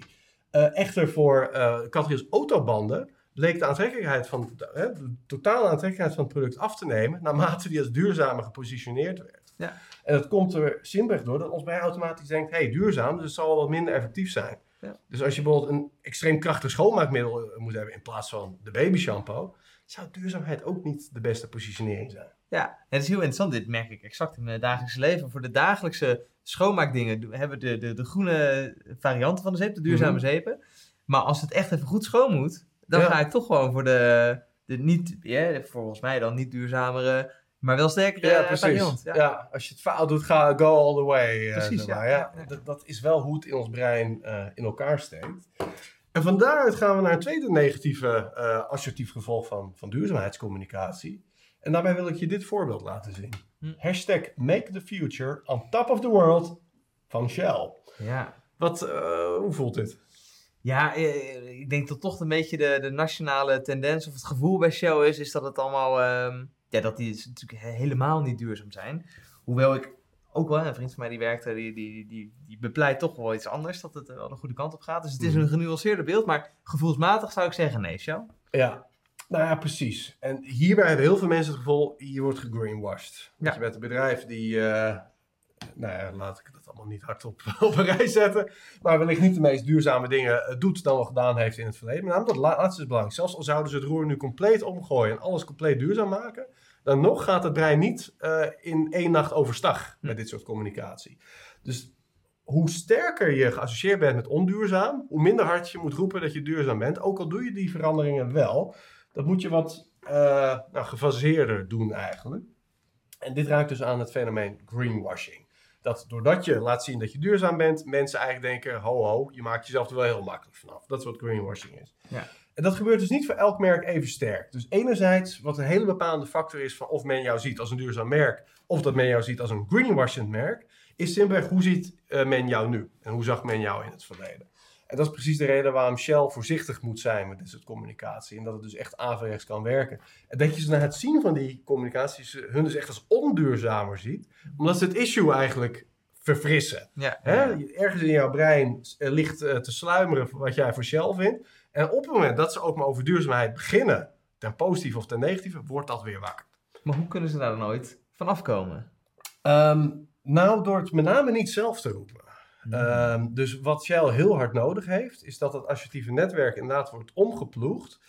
Uh, echter voor uh, categorieën autobanden bleek de aantrekkelijkheid van de, totale aantrekkelijkheid van het product af te nemen naarmate die als duurzamer gepositioneerd werd. Ja. En dat komt er simpelweg door dat ons brein automatisch denkt, hey, duurzaam, dus het zal wel wat minder effectief zijn. Ja. Dus als je bijvoorbeeld een extreem krachtig schoonmaakmiddel moet hebben in plaats van de baby shampoo, zou duurzaamheid ook niet de beste positionering zijn. Ja, het is heel interessant. Dit merk ik exact in mijn dagelijkse leven. Voor de dagelijkse schoonmaakdingen hebben we de, de, de groene varianten van de zeep, de duurzame Mhm. zeepen. Maar als het echt even goed schoon moet, dan Ja. ga ik toch gewoon voor de, de niet, ja, volgens mij dan niet duurzamere, maar wel sterkere Ja, precies. variant. Ja. als je het fout doet, ga go all the way. eh, Precies, ja. ja. Dat, dat is wel hoe het in ons brein eh, in elkaar steekt. En van daaruit gaan we naar een tweede negatieve eh, assertief gevolg van, van duurzaamheidscommunicatie. En daarbij wil ik je dit voorbeeld laten zien. Hm. Hashtag make the future on top of the world van Shell. Ja. Wat, eh, hoe voelt dit? Ja, eh, ik denk dat toch een beetje de, de nationale tendens of het gevoel bij Shell is, is dat het allemaal, ehm, ja, dat die natuurlijk he- helemaal niet duurzaam zijn. Hoewel ik ook wel, een vriend van mij die werkte, die, die, die, die bepleit toch wel iets anders, dat het wel de goede kant op gaat. Dus het is Mhm. een genuanceerder beeld, maar gevoelsmatig zou ik zeggen nee, Shell. Ja, nou ja, precies. En hierbij hebben heel veel mensen het gevoel, je wordt gegreenwashed. Want Ja. je bent een bedrijf die, eh, nou ja, laat ik dat allemaal niet hardop [LAUGHS] op een rij zetten, maar wellicht niet de meest duurzame dingen eh, doet dan wel gedaan heeft in het verleden. Maar namelijk dat laatste is belangrijk. Zelfs al zouden ze het roer nu compleet omgooien en alles compleet duurzaam maken, dan nog gaat het brein niet eh, in één nacht overstag met dit soort communicatie. Dus hoe sterker je geassocieerd bent met onduurzaam, hoe minder hard je moet roepen dat je duurzaam bent. Ook al doe je die veranderingen wel, dat moet je wat eh nou, gefaseerder doen eigenlijk. En dit raakt dus aan het fenomeen greenwashing. Dat doordat je laat zien dat je duurzaam bent, mensen eigenlijk denken: ho, ho, je maakt jezelf er wel heel makkelijk vanaf. Dat is wat greenwashing is. Ja. En dat gebeurt dus niet voor elk merk even sterk. Dus enerzijds, wat een hele bepalende factor is van of men jou ziet als een duurzaam merk, of dat men jou ziet als een greenwashing merk, is simpelweg hoe ziet eh, men jou nu? En hoe zag men jou in het verleden? En dat is precies de reden waarom Shell voorzichtig moet zijn met dit soort communicatie. En dat het dus echt averechts kan werken. En dat je ze na het zien van die communicatie ze hun dus echt als onduurzamer ziet. Omdat ze het issue eigenlijk verfrissen. Ja, Hè? Ergens in jouw brein eh, ligt eh, te sluimeren wat jij voor Shell vindt. En op het moment dat ze ook maar over duurzaamheid beginnen, ten positieve of ten negatieve, wordt dat weer wakker. Maar hoe kunnen ze daar dan ooit vanaf komen? Ehm, nou, door het met name niet zelf te roepen. Ehm, dus wat Shell heel hard nodig heeft, is dat het associatieve netwerk inderdaad wordt omgeploegd.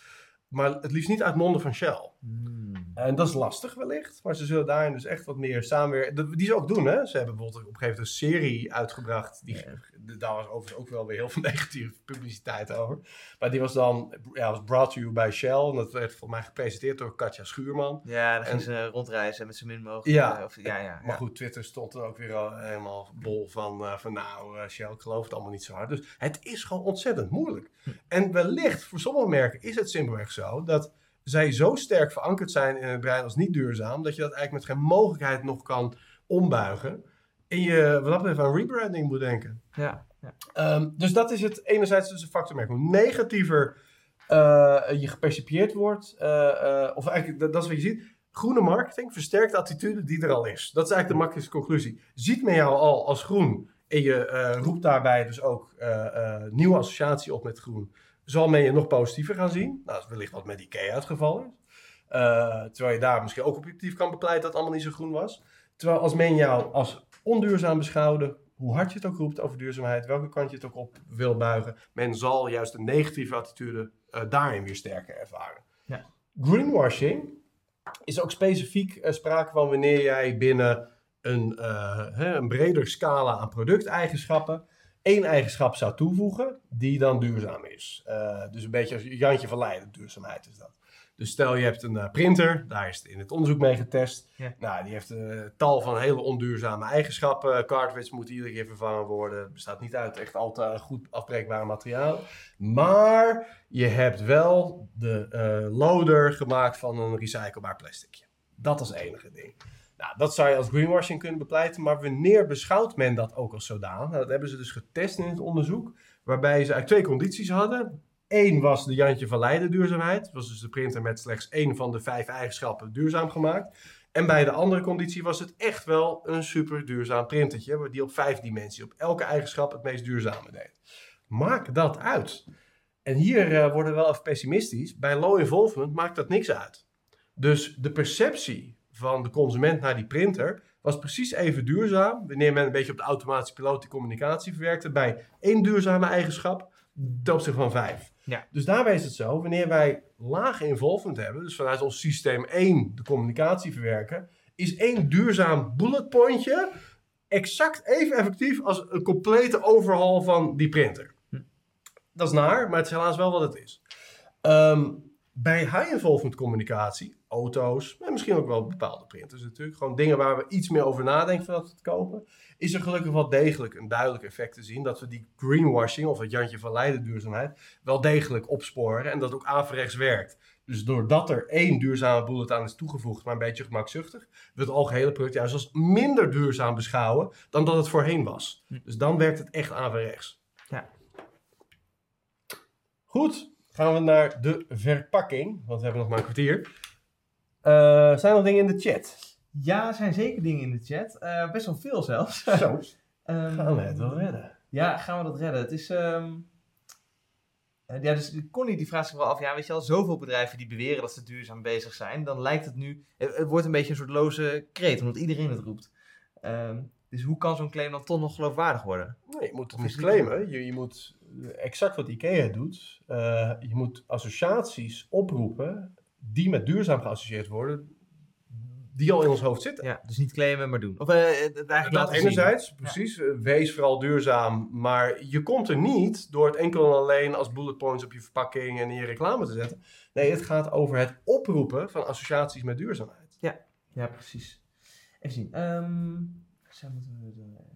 Maar het liefst niet uit monden van Shell. Hmm. En dat is lastig wellicht, maar ze zullen daarin dus echt wat meer samenwerken. Die ze ook doen, hè. Ze hebben bijvoorbeeld op een gegeven moment een serie uitgebracht. Die, Daar was overigens ook wel weer heel [LAUGHS] veel negatieve publiciteit over. Maar die was dan, ja, was brought to you by Shell. En dat werd volgens mij gepresenteerd door Katja Schuurman. Ja, dan En- ging ze rondreizen met zo min mogelijk. Ja. eh, Of, ja, ja, Maar goed, Twitter stond er ook weer al helemaal bol van, eh, van nou, eh, Shell, ik geloof het allemaal niet zo hard. Dus het is gewoon ontzettend moeilijk. En wellicht, voor sommige merken is het simpelweg zo dat zij zo sterk verankerd zijn in het brein als niet duurzaam, dat je dat eigenlijk met geen mogelijkheid nog kan ombuigen. En je wat dat betreft aan rebranding moet denken. ja, ja. Ehm, dus dat is het enerzijds dus een factor. Hoe negatiever eh, je gepercipieerd wordt, eh, eh, of eigenlijk dat, dat is wat je ziet. Groene marketing versterkt de attitude die er al is. Dat is eigenlijk de makkelijkste conclusie. Ziet men jou al als groen en je eh, roept daarbij dus ook eh, eh, nieuwe associatie op met groen, zal men je nog positiever gaan zien. Nou, dat is wellicht wat met IKEA het geval is. Eh, terwijl je daar misschien ook objectief kan bepleiten dat het allemaal niet zo groen was. Terwijl als men jou als onduurzaam beschouwde, hoe hard je het ook roept over duurzaamheid, welke kant je het ook op wil buigen, men zal juist een negatieve attitude eh, daarin weer sterker ervaren. Ja. Greenwashing is ook specifiek eh, sprake van wanneer jij binnen een, hè, een breder scala aan producteigenschappen één eigenschap zou toevoegen die dan duurzaam is. Eh, dus een beetje als Jantje van Leiden, duurzaamheid is dat. Dus stel je hebt een eh, printer, daar is het in het onderzoek mee getest. Ja. Nou, die heeft een tal van hele onduurzame eigenschappen. Cartridge moet iedere keer vervangen worden. Het bestaat niet uit echt al te goed afbreekbare materialen. Maar je hebt wel de eh, loader gemaakt van een recyclebaar plasticje. Dat als enige ding. Nou, dat zou je als greenwashing kunnen bepleiten, maar wanneer beschouwt men dat ook als zodanig? Nou, dat hebben ze dus getest in het onderzoek, waarbij ze eigenlijk twee condities hadden. Eén was de Jantje van Leiden duurzaamheid. Dat was dus de printer met slechts één van de vijf eigenschappen duurzaam gemaakt. En bij de andere conditie was het echt wel een super duurzaam printertje, die op vijf dimensies, op elke eigenschap het meest duurzame deed. Maak dat uit. En hier eh, worden we wel even pessimistisch. Bij low involvement maakt dat niks uit. Dus de perceptie van de consument naar die printer was precies even duurzaam. Wanneer men een beetje op de automatische piloot die communicatie verwerkte bij één duurzame eigenschap ten opzichte van vijf. Ja. Dus daarbij is het zo, wanneer wij lage involvement hebben, dus vanuit ons systeem 1 de communicatie verwerken, is één duurzaam bullet pointje exact even effectief als een complete overhaul van die printer. Dat is naar, maar het is helaas wel wat het is. Ehm, bij high involvement communicatie, auto's en misschien ook wel bepaalde printers natuurlijk. Gewoon dingen waar we iets meer over nadenken voordat we het kopen. Is er gelukkig wel degelijk een duidelijk effect te zien dat we die greenwashing of het Jantje van Leiden duurzaamheid wel degelijk opsporen en dat ook averechts werkt. Dus doordat er één duurzame bullet aan is toegevoegd, maar een beetje gemakzuchtig, we het algehele product juist als minder duurzaam beschouwen dan dat het voorheen was. Dus dan werkt het echt averechts. Ja. Goed, gaan we naar de verpakking, want we hebben nog maar een kwartier. Eh, zijn er nog dingen in de chat? Ja, er zijn zeker dingen in de chat. Eh, best wel veel zelfs. [LAUGHS] Zo, [LAUGHS] Ehm, gaan we het wel redden. Ja, gaan we dat redden? Het is. ehm, eh, ja, dus Connie die vraagt zich wel af, ja, weet je wel, zoveel bedrijven die beweren dat ze duurzaam bezig zijn, dan lijkt het nu, het, het wordt een beetje een soort loze kreet, omdat iedereen het roept. Ehm, dus hoe kan zo'n claim dan toch nog geloofwaardig worden? Nee, je moet het niet claimen. Je, je moet exact wat IKEA doet. eh, je moet associaties oproepen die met duurzaam geassocieerd worden, die al in ons hoofd zitten. Ja, dus niet claimen, maar doen. Of eh, het eigenlijk Dat laten zien. enerzijds, precies. eh, Wees vooral duurzaam. Maar je komt er niet door het enkel en alleen als bullet points op je verpakking en in je reclame te zetten. Nee, het gaat over het oproepen van associaties met duurzaamheid. Ja, precies. Even zien. Ehm, zo moeten we de-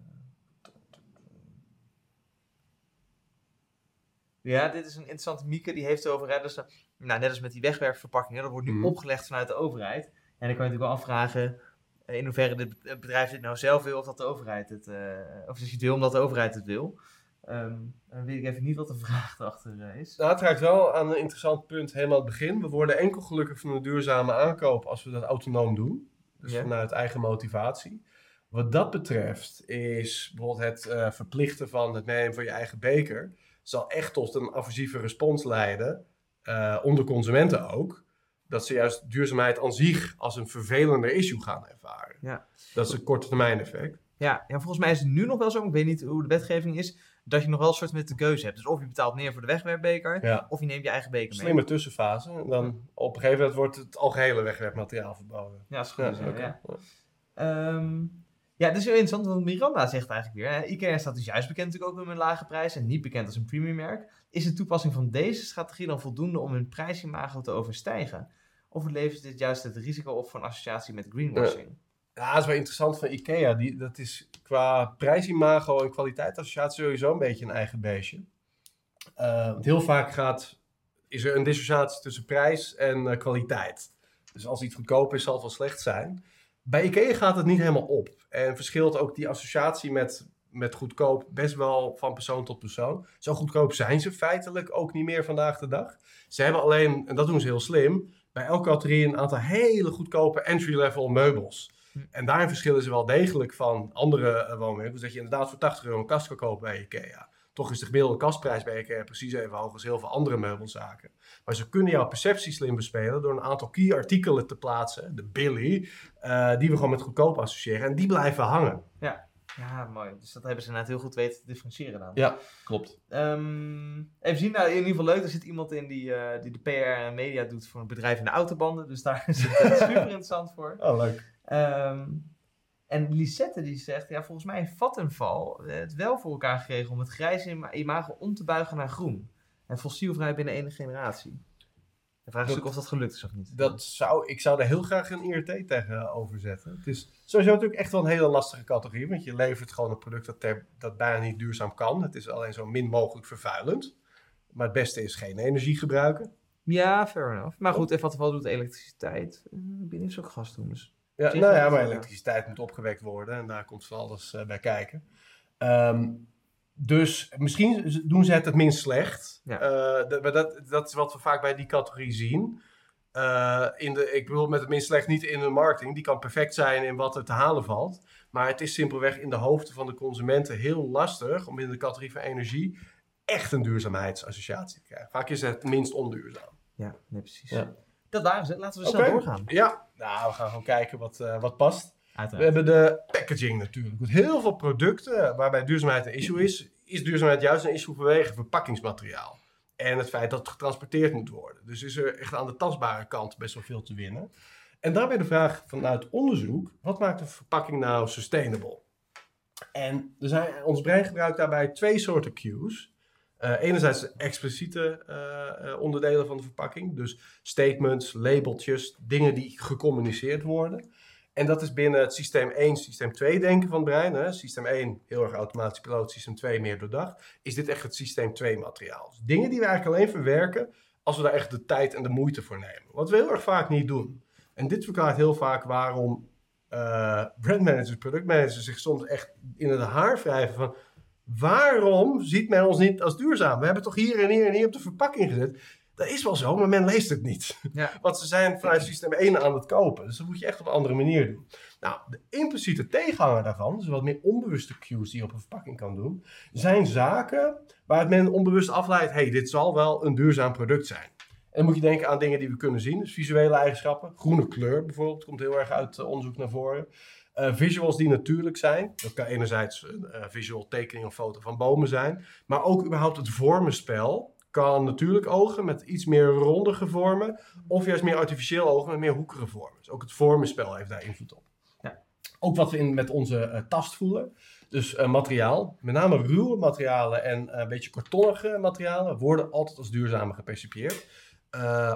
Ja, dit is een interessante Mieke. Die heeft het over, hè, dus, eh, nou, net als met die wegwerpverpakkingen, dat wordt nu Mhm. opgelegd vanuit de overheid. En dan kan je natuurlijk wel afvragen eh, in hoeverre dit het bedrijf dit nou zelf wil of dat de overheid het, eh, of je het wil omdat de overheid het wil. Ehm, dan weet ik even niet wat de vraag [LAUGHS] erachter eh, is. Nou, het raakt wel aan een interessant punt helemaal aan het begin. We worden enkel gelukkig van een duurzame aankoop als we dat autonoom doen. Dus vanuit eigen motivatie. Wat dat betreft is bijvoorbeeld het eh, verplichten van het nemen van je eigen beker. Zal echt tot een aversieve respons leiden, eh, onder consumenten ook. Dat ze juist duurzaamheid aan zich als een vervelender issue gaan ervaren. Ja. Dat is een korte termijn effect. Ja, ja, volgens mij is het nu nog wel zo, ik weet niet hoe de wetgeving is, dat je nog wel een soort met de keuze hebt. Dus of je betaalt meer voor de wegwerpbeker, Ja. of je neemt je eigen beker mee. Slimme tussenfase. En dan op een gegeven moment wordt het algehele wegwerpmateriaal verboden. Ja, dat is goed. Ja, is. Ja. Dat is heel interessant, want Miranda zegt eigenlijk weer, IKEA staat dus juist bekend natuurlijk ook met een lage prijs en niet bekend als een premiummerk. Is de toepassing van deze strategie dan voldoende om hun prijsimago te overstijgen? Of levert dit juist het risico op voor een associatie met greenwashing? Ja, dat is wel interessant van IKEA. Die, dat is qua prijsimago en kwaliteitsassociatie sowieso een beetje een eigen beestje. Eh, want heel vaak gaat, is er een dissociatie tussen prijs en eh, kwaliteit. Dus als iets goedkoop is, zal het wel slecht zijn. Bij IKEA gaat het niet helemaal op. En verschilt ook die associatie met, met goedkoop best wel van persoon tot persoon. Zo goedkoop zijn ze feitelijk ook niet meer vandaag de dag. Ze hebben alleen, en dat doen ze heel slim, bij elke categorie een aantal hele goedkope entry-level meubels. Hm. En daarin verschillen ze wel degelijk van andere uh, woonwinkels. Dat je inderdaad voor 80 euro een kast kan kopen bij IKEA. Toch is de gemiddelde kastprijs bij IKEA precies even hoog als heel veel andere meubelzaken. Maar ze kunnen jouw perceptie slim bespelen door een aantal key artikelen te plaatsen, de Billy, uh, die we gewoon met goedkoop associëren. En die blijven hangen. Ja, mooi. Dus dat hebben ze inderdaad heel goed weten te differentiëren dan. Ja, klopt. Um, even zien, nou, in ieder geval leuk. Er zit iemand in die, uh, die de PR en media doet voor een bedrijf in de autobanden. Dus daar [LAUGHS] is het super interessant voor. Oh, leuk. Um, en Lisette die zegt, ja, volgens mij heeft Vattenval het wel voor elkaar gekregen om het grijze imago om te buigen naar groen. En fossielvrij binnen één generatie. De vraag is natuurlijk of dat gelukt is of niet. Dat zou, ik zou daar heel graag een IRT tegenover zetten. Het is sowieso natuurlijk echt wel een hele lastige categorie. Want je levert gewoon een product dat, ter, dat bijna niet duurzaam kan. Het is alleen zo min mogelijk vervuilend. Maar het beste is geen energie gebruiken. Ja, fair enough. Maar goed, en Vattenval doet elektriciteit. Binnen is ook gas doen. Dus ja, nou ja, maar elektriciteit moet opgewekt worden. En daar komt van alles bij kijken. Um, dus misschien doen ze het het minst slecht. Ja. Uh, maar dat, dat is wat we vaak bij die categorie zien. Uh, in de, ik bedoel met het minst slecht niet in de marketing. Die kan perfect zijn in wat er te halen valt. Maar het is simpelweg in de hoofden van de consumenten heel lastig om in de categorie van energie echt een duurzaamheidsassociatie te krijgen. Vaak is het het minst onduurzaam. Ja, nee, precies. Ja. Dat waren ze. Laten we snel okay. doorgaan. Ja, nou, we gaan gewoon kijken wat, uh, wat past. We hebben de packaging natuurlijk. Met heel veel producten waarbij duurzaamheid een issue is, is duurzaamheid juist een issue vanwege verpakkingsmateriaal. En het feit dat het getransporteerd moet worden. Dus is er echt aan de tastbare kant best wel veel te winnen. En daarbij de vraag vanuit onderzoek: wat maakt een verpakking nou sustainable? En er zijn, ons brein gebruikt daarbij twee soorten cues. Uh, enerzijds de expliciete uh, onderdelen van de verpakking, dus statements, labeltjes, dingen die gecommuniceerd worden. En dat is binnen het systeem 1, systeem 2 denken van het brein. Hè. Systeem 1 heel erg automatisch piloot, systeem 2 meer doordacht. Is dit echt het systeem 2 materiaal. Dus dingen die we eigenlijk alleen verwerken als we daar echt de tijd en de moeite voor nemen. Wat we heel erg vaak niet doen. En dit verklaart heel vaak waarom uh, brandmanagers, productmanagers zich soms echt in het haar wrijven van... Waarom ziet men ons niet als duurzaam? We hebben toch hier en hier en hier op de verpakking gezet. Dat is wel zo, maar men leest het niet. Ja. [LAUGHS] Want ze zijn vanuit systeem 1 aan het kopen. Dus dat moet je echt op een andere manier doen. Nou, de impliciete tegenhanger daarvan, dus wat meer onbewuste cues die je op een verpakking kan doen, zijn zaken waar men onbewust afleidt, hey, dit zal wel een duurzaam product zijn. En dan moet je denken aan dingen die we kunnen zien, dus visuele eigenschappen. Groene kleur bijvoorbeeld, komt heel erg uit uh, onderzoek naar voren. Uh, visuals die natuurlijk zijn. Dat kan enerzijds een uh, visual tekening of foto van bomen zijn. Maar ook überhaupt het vormenspel kan natuurlijk ogen met iets meer rondige vormen. Of juist meer artificieel ogen met meer hoekige vormen. Dus ook het vormenspel heeft daar invloed op. Ja. Ook wat we in, met onze uh, tast voelen. Dus uh, materiaal, met name ruwe materialen en uh, een beetje kartonnige materialen, worden altijd als duurzamer gepercipieerd.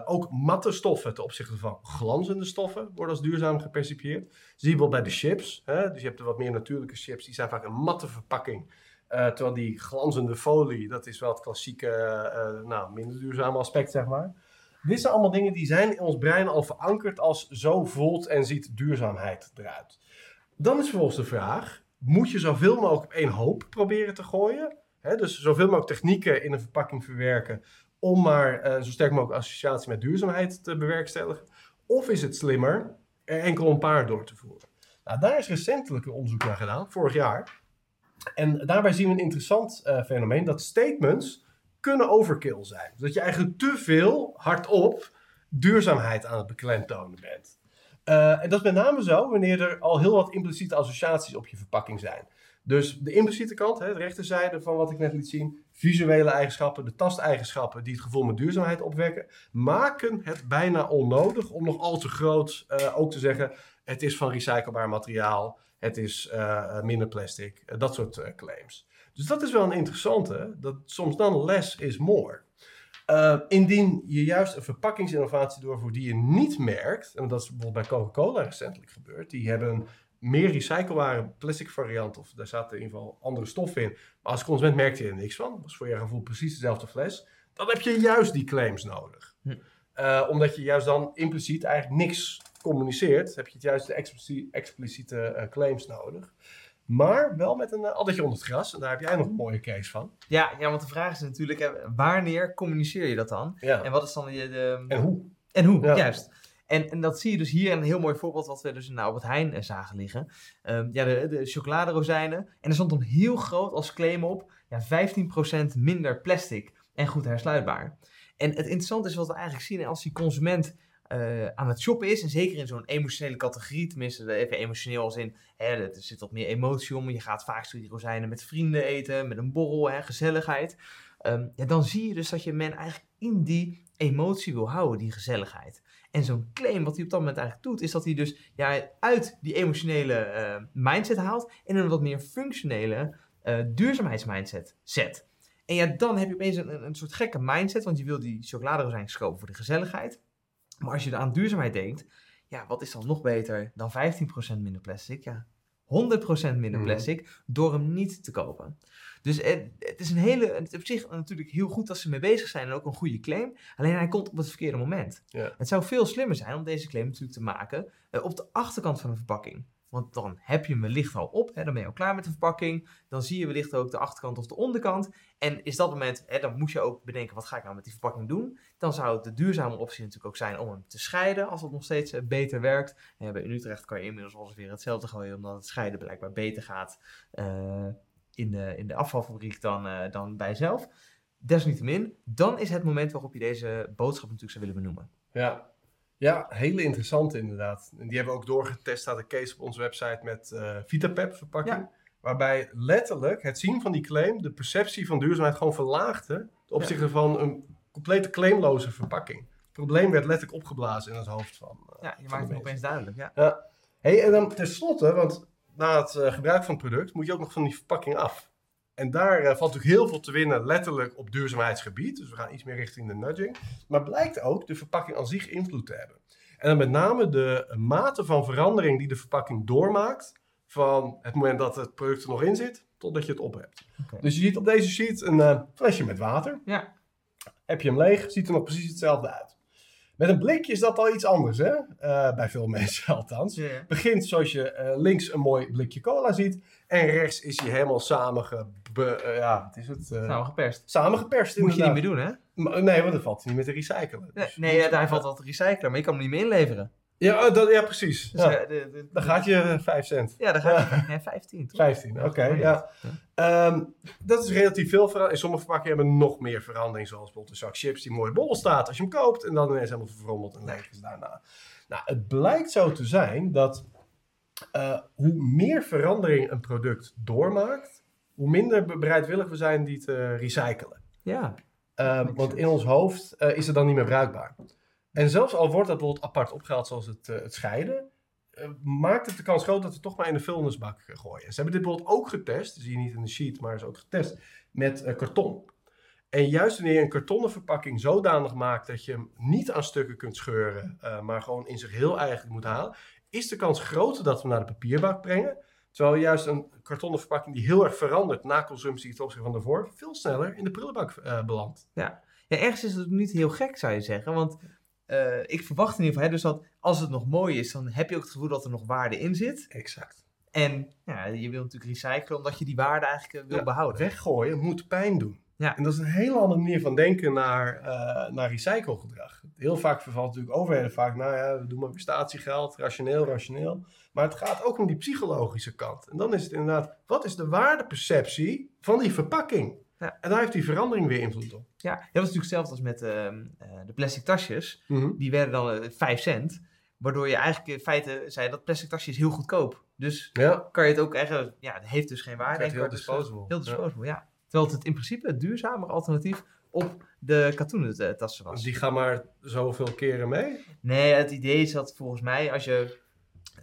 ook matte stoffen ten opzichte van glanzende stoffen worden als duurzaam gepercipieerd. Zie je bijvoorbeeld bij de chips. Hè? Dus je hebt de wat meer natuurlijke chips, die zijn vaak een matte verpakking. Uh, terwijl die glanzende folie, dat is wel het klassieke, uh, nou, minder duurzame aspect, zeg maar. Dit zijn allemaal dingen die zijn in ons brein al verankerd als zo voelt en ziet duurzaamheid eruit. Dan is vervolgens de vraag, moet je zoveel mogelijk op één hoop proberen te gooien? Hè, dus zoveel mogelijk technieken in een verpakking verwerken om maar uh, zo sterk mogelijk associatie met duurzaamheid te bewerkstelligen? Of is het slimmer er enkel een paar door te voeren? Nou, daar is recentelijk een onderzoek naar gedaan, vorig jaar. En daarbij zien we een interessant uh, fenomeen dat statements kunnen overkill zijn. Dus dat je eigenlijk te veel hardop duurzaamheid aan het beklemtonen bent. Uh, en dat is met name zo wanneer er al heel wat impliciete associaties op je verpakking zijn. Dus de impliciete kant, hè, de rechterzijde van wat ik net liet zien, visuele eigenschappen, de tasteigenschappen die het gevoel met duurzaamheid opwekken, maken het bijna onnodig om nog al te groot uh, ook te zeggen: het is van recyclebaar materiaal, het is uh, minder plastic, uh, dat soort uh, claims. Dus dat is wel een interessante, dat soms dan less is more. indien je juist een verpakkingsinnovatie doorvoert die je niet merkt, en dat is bijvoorbeeld bij Coca-Cola recentelijk gebeurd, die hebben een meer recyclebare plastic variant, of daar zaten in ieder geval andere stoffen in, maar als consument merkte je er niks van, dat was voor je gevoel precies dezelfde fles, dan heb je juist die claims nodig. Hm. omdat je juist dan impliciet eigenlijk niks communiceert, heb je het juist de expliciete, uh, claims nodig. Maar wel met een uh, addertje onder het gras. En daar heb jij nog een mooie case van. Ja, ja want de vraag is natuurlijk, hè, wanneer communiceer je dat dan? Ja. En wat is dan de... de... En hoe? En hoe, juist. En, en dat zie je dus hier een heel mooi voorbeeld wat we dus nou op het Heijn zagen liggen. Um, ja, de, de chocoladerozijnen. En er stond dan heel groot als claim op, ja, 15% minder plastic en goed hersluitbaar. En het interessante is wat we eigenlijk zien als die consument uh, aan het shoppen is. En zeker in zo'n emotionele categorie, tenminste even emotioneel als in, hè, er zit wat meer emotie om. Je gaat vaak die rozijnen met vrienden eten, met een borrel, hè, gezelligheid. Um, ja, dan zie je dus dat je men eigenlijk in die emotie wil houden, die gezelligheid. En zo'n claim, wat hij op dat moment eigenlijk doet, is dat hij dus ja, uit die emotionele uh, mindset haalt en een wat meer functionele duurzaamheidsmindset zet. En ja, dan heb je opeens een, een soort gekke mindset, want je wil die chocoladerozijntjes kopen voor de gezelligheid. Maar als je aan duurzaamheid denkt, ja, wat is dan nog beter dan 15% minder plastic? Ja, 100% minder mhm. plastic door hem niet te kopen. Dus het, het, is een hele, het op zich natuurlijk heel goed dat ze mee bezig zijn en ook een goede claim. Alleen hij komt op het verkeerde moment. Ja. Het zou veel slimmer zijn om deze claim natuurlijk te maken uh, op de achterkant van een verpakking. Want dan heb je hem wellicht al op, dan ben je al klaar met de verpakking. Dan zie je wellicht ook de achterkant of de onderkant. En is dat moment, hè, dan moet je ook bedenken, wat ga ik nou met die verpakking doen? Dan zou het de duurzame optie natuurlijk ook zijn om hem te scheiden, als het nog steeds eh, beter werkt. bij Utrecht kan je inmiddels ongeveer hetzelfde gooien, omdat het scheiden blijkbaar beter gaat uh, in, de, in de afvalfabriek dan, uh, dan bij zelf. Desniettemin, dan is het moment waarop je deze boodschap natuurlijk zou willen benoemen. Ja, ja, hele interessant inderdaad. En die hebben we ook doorgetest, staat een case op onze website met uh, VitaPep verpakking. Waarbij letterlijk het zien van die claim de perceptie van duurzaamheid gewoon verlaagde. ten opzichte van een complete claimloze verpakking. Het probleem werd letterlijk opgeblazen in het hoofd van. Uh, ja, je maakt het opeens duidelijk. Ja. ja. Hey, en dan tenslotte, want na het uh, gebruik van het product moet je ook nog van die verpakking af. En daar eh, valt natuurlijk heel veel te winnen, letterlijk op duurzaamheidsgebied. Dus we gaan iets meer richting de nudging. Maar blijkt ook de verpakking aan zich invloed te hebben. En dan met name de mate van verandering die de verpakking doormaakt. Van het moment dat het product er nog in zit, totdat je het op hebt. Dus je ziet op deze sheet een eh, flesje met water. Ja. Heb je hem leeg, ziet er nog precies hetzelfde uit. Met een blikje is dat al iets anders, hè? Eh, bij veel [LAUGHS] mensen althans. Begint zoals je eh, links een mooi blikje cola ziet. En rechts is hij helemaal samenge... eh, ja, wat is het? Eh, Nou, geperst. Samengeperst Moet je niet meer doen, hè? Maar- Nee, want dat valt niet meer te recyclen. Nee, Dus- nee ja, hij valt al te recyclen, maar je kan hem niet meer inleveren. Ja, oh, dat, ja precies. Dus, Ja. eh, de, de- Dan gaat je eh, 5 cent. Ja, dan gaat je nee, 15, toch? 15, oké. Ja. ja. Ehm, dat is relatief veel verandering. In sommige verpakkingen hebben nog meer verandering. Zoals bijvoorbeeld een zak chips die mooi bol staat als je hem koopt. En dan ineens helemaal verfrommeld en leeg is daarna. Nou, het blijkt zo te zijn dat eh, hoe meer verandering een product doormaakt, hoe minder be- bereidwillig we zijn die te recyclen. Ja. Ehm, want in ons hoofd eh, is het dan niet meer bruikbaar. En zelfs al wordt dat bijvoorbeeld apart opgehaald, zoals het, eh, het scheiden, eh, maakt het de kans groot dat we toch maar in de vuilnisbak eh, gooien. Ze hebben dit bijvoorbeeld ook getest, zie je niet in de sheet, maar is ook getest met eh, karton. En juist wanneer je een kartonnen verpakking zodanig maakt dat je hem niet aan stukken kunt scheuren, maar gewoon in zich heel eigenlijk moet halen, is de kans groter dat we hem naar de papierbak brengen. Terwijl juist een kartonnen verpakking die heel erg verandert na consumptie ten opzichte van daarvoor, veel sneller in de prullenbak belandt. Ja, ergens is het niet heel gek, zou je zeggen. Want eh, ik verwacht in ieder geval hè, dus dat als het nog mooi is, dan heb je ook het gevoel dat er nog waarde in zit. Exact. En ja, je wil natuurlijk recyclen omdat je die waarde eigenlijk eh, wil Ja, behouden. Weggooien moet pijn doen. Ja. En dat is een hele andere manier van denken naar, eh naar recyclegedrag. Heel vaak vervalt natuurlijk overheden vaak, nou ja, we doen maar weer statiegeld, rationeel, rationeel. Maar het gaat ook om die psychologische kant. En dan is het inderdaad, wat is de waardeperceptie van die verpakking? Ja. En daar heeft die verandering weer invloed op. Ja, dat was natuurlijk hetzelfde als met ehm, eh, de plastic tasjes. Die werden dan eh, 5 cent. Waardoor je eigenlijk in feite zei dat plastic tasje is heel goedkoop. Dus Ja, kan je het ook eigenlijk, ja, het heeft dus geen waarde. Heel dus, disposable. eh, Heel disposable, ja. Terwijl het in principe het duurzamere alternatief op de katoenen eh, tassen was. die gaan maar zoveel keren mee. Nee, het idee is dat volgens mij, als je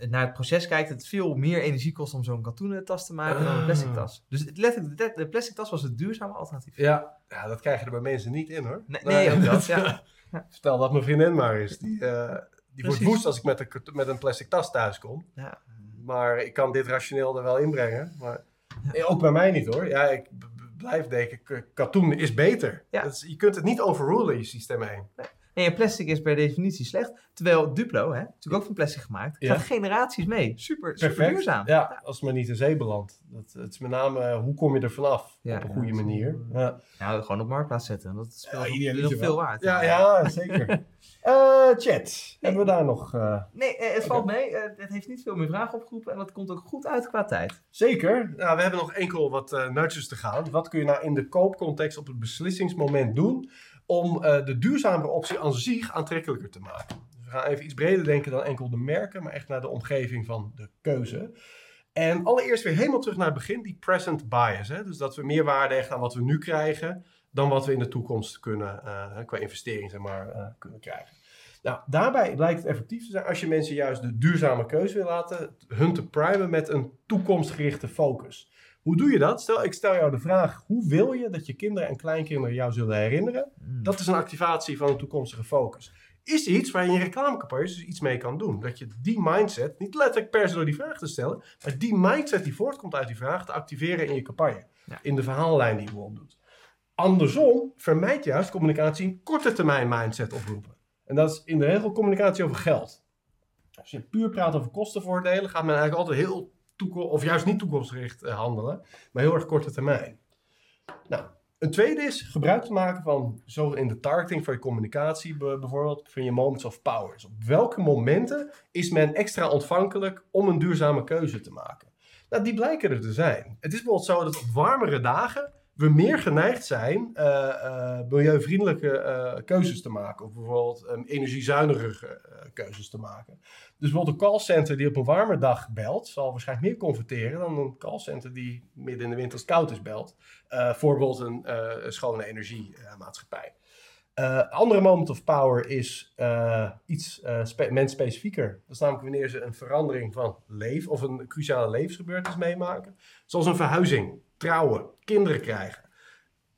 naar het proces kijkt, het veel meer energie kost om zo'n katoenen tas te maken dan een plastic Ah. tas. Dus het, letterlijk, de, de plastic tas was het duurzame alternatief. Ja. ja, dat krijg je er bij mensen niet in hoor. Nee, nee, ook dat, ja. [LAUGHS] Vertel dat mijn vriendin maar is. Die, eh, die wordt woest als ik met een, met een plastic tas thuis kom. ja. Maar ik kan dit rationeel er wel inbrengen. Maar ook bij mij niet hoor. Ja, ik blijf denken, katoen is beter. Ja. Dat is- je kunt het niet overrulen, je systeem 1. En je plastic is per definitie slecht. Terwijl Duplo, hè, natuurlijk ook van plastic gemaakt, Ja. gaat generaties mee. Super, super duurzaam. Ja, als het maar niet in zee belandt. Dat, het is met name, eh, hoe kom je er vanaf? Ja, op een goede manier. Ja, gewoon op marktplaats zetten. Dat is wel veel waard. ja, ja zeker. [LAUGHS] Eh, chat, hebben we daar nog... eh, Nee, het valt mee. Het heeft niet veel meer vragen opgeroepen. En dat komt ook goed uit qua tijd. Zeker. Nou, we hebben nog enkel wat nudges te gaan. Wat kun je nou in de koopcontext op het beslissingsmoment doen om eh, de duurzamere optie aan zich aantrekkelijker te maken? Dus we gaan even iets breder denken dan enkel de merken, maar echt naar de omgeving van de keuze. En allereerst weer helemaal terug naar het begin, die present bias. Hè? Dus dat we meer waarde hechten aan wat we nu krijgen dan wat we in de toekomst kunnen, eh, qua investering zeg maar, eh, kunnen krijgen. Nou, daarbij blijkt het effectief te zijn als je mensen juist de duurzame keuze wil laten, hun te primen met een toekomstgerichte focus. Hoe doe je dat? Stel, ik stel jou de vraag, hoe wil je dat je kinderen en kleinkinderen jou zullen herinneren? Dat is een activatie van een toekomstige focus. Is iets waar je in reclamecampagnes dus iets mee kan doen? Dat je die mindset, niet letterlijk per se door die vraag te stellen, maar die mindset die voortkomt uit die vraag te activeren in je campagne. Ja. In de verhaallijn die je bijvoorbeeld doet. Andersom vermijd juist communicatie in korte termijn mindset oproepen. En dat is in de regel communicatie over geld. Als je puur praat over kostenvoordelen, gaat men eigenlijk altijd heel of juist niet toekomstgericht eh, handelen, maar heel erg korte termijn. Nou, een tweede is gebruik te maken van, zo in de targeting van je communicatie be- bijvoorbeeld, van je moments of power. Dus op welke momenten is men extra ontvankelijk om een duurzame keuze te maken? Nou, die blijken er te zijn. Het is bijvoorbeeld zo dat op warmere dagen we meer geneigd zijn eh, milieuvriendelijke eh, keuzes te maken. Of bijvoorbeeld um, energiezuinige eh, keuzes te maken. Dus bijvoorbeeld een callcenter die op een warme dag belt, zal waarschijnlijk meer converteren dan een callcenter die midden in de winter als koud is belt. voor bijvoorbeeld een schone energiemaatschappij. Andere moment of power is iets uh, spe mensspecifieker. Dat is namelijk wanneer ze een verandering van leven of een cruciale levensgebeurtenis meemaken. Zoals een verhuizing. Trouwen, kinderen krijgen.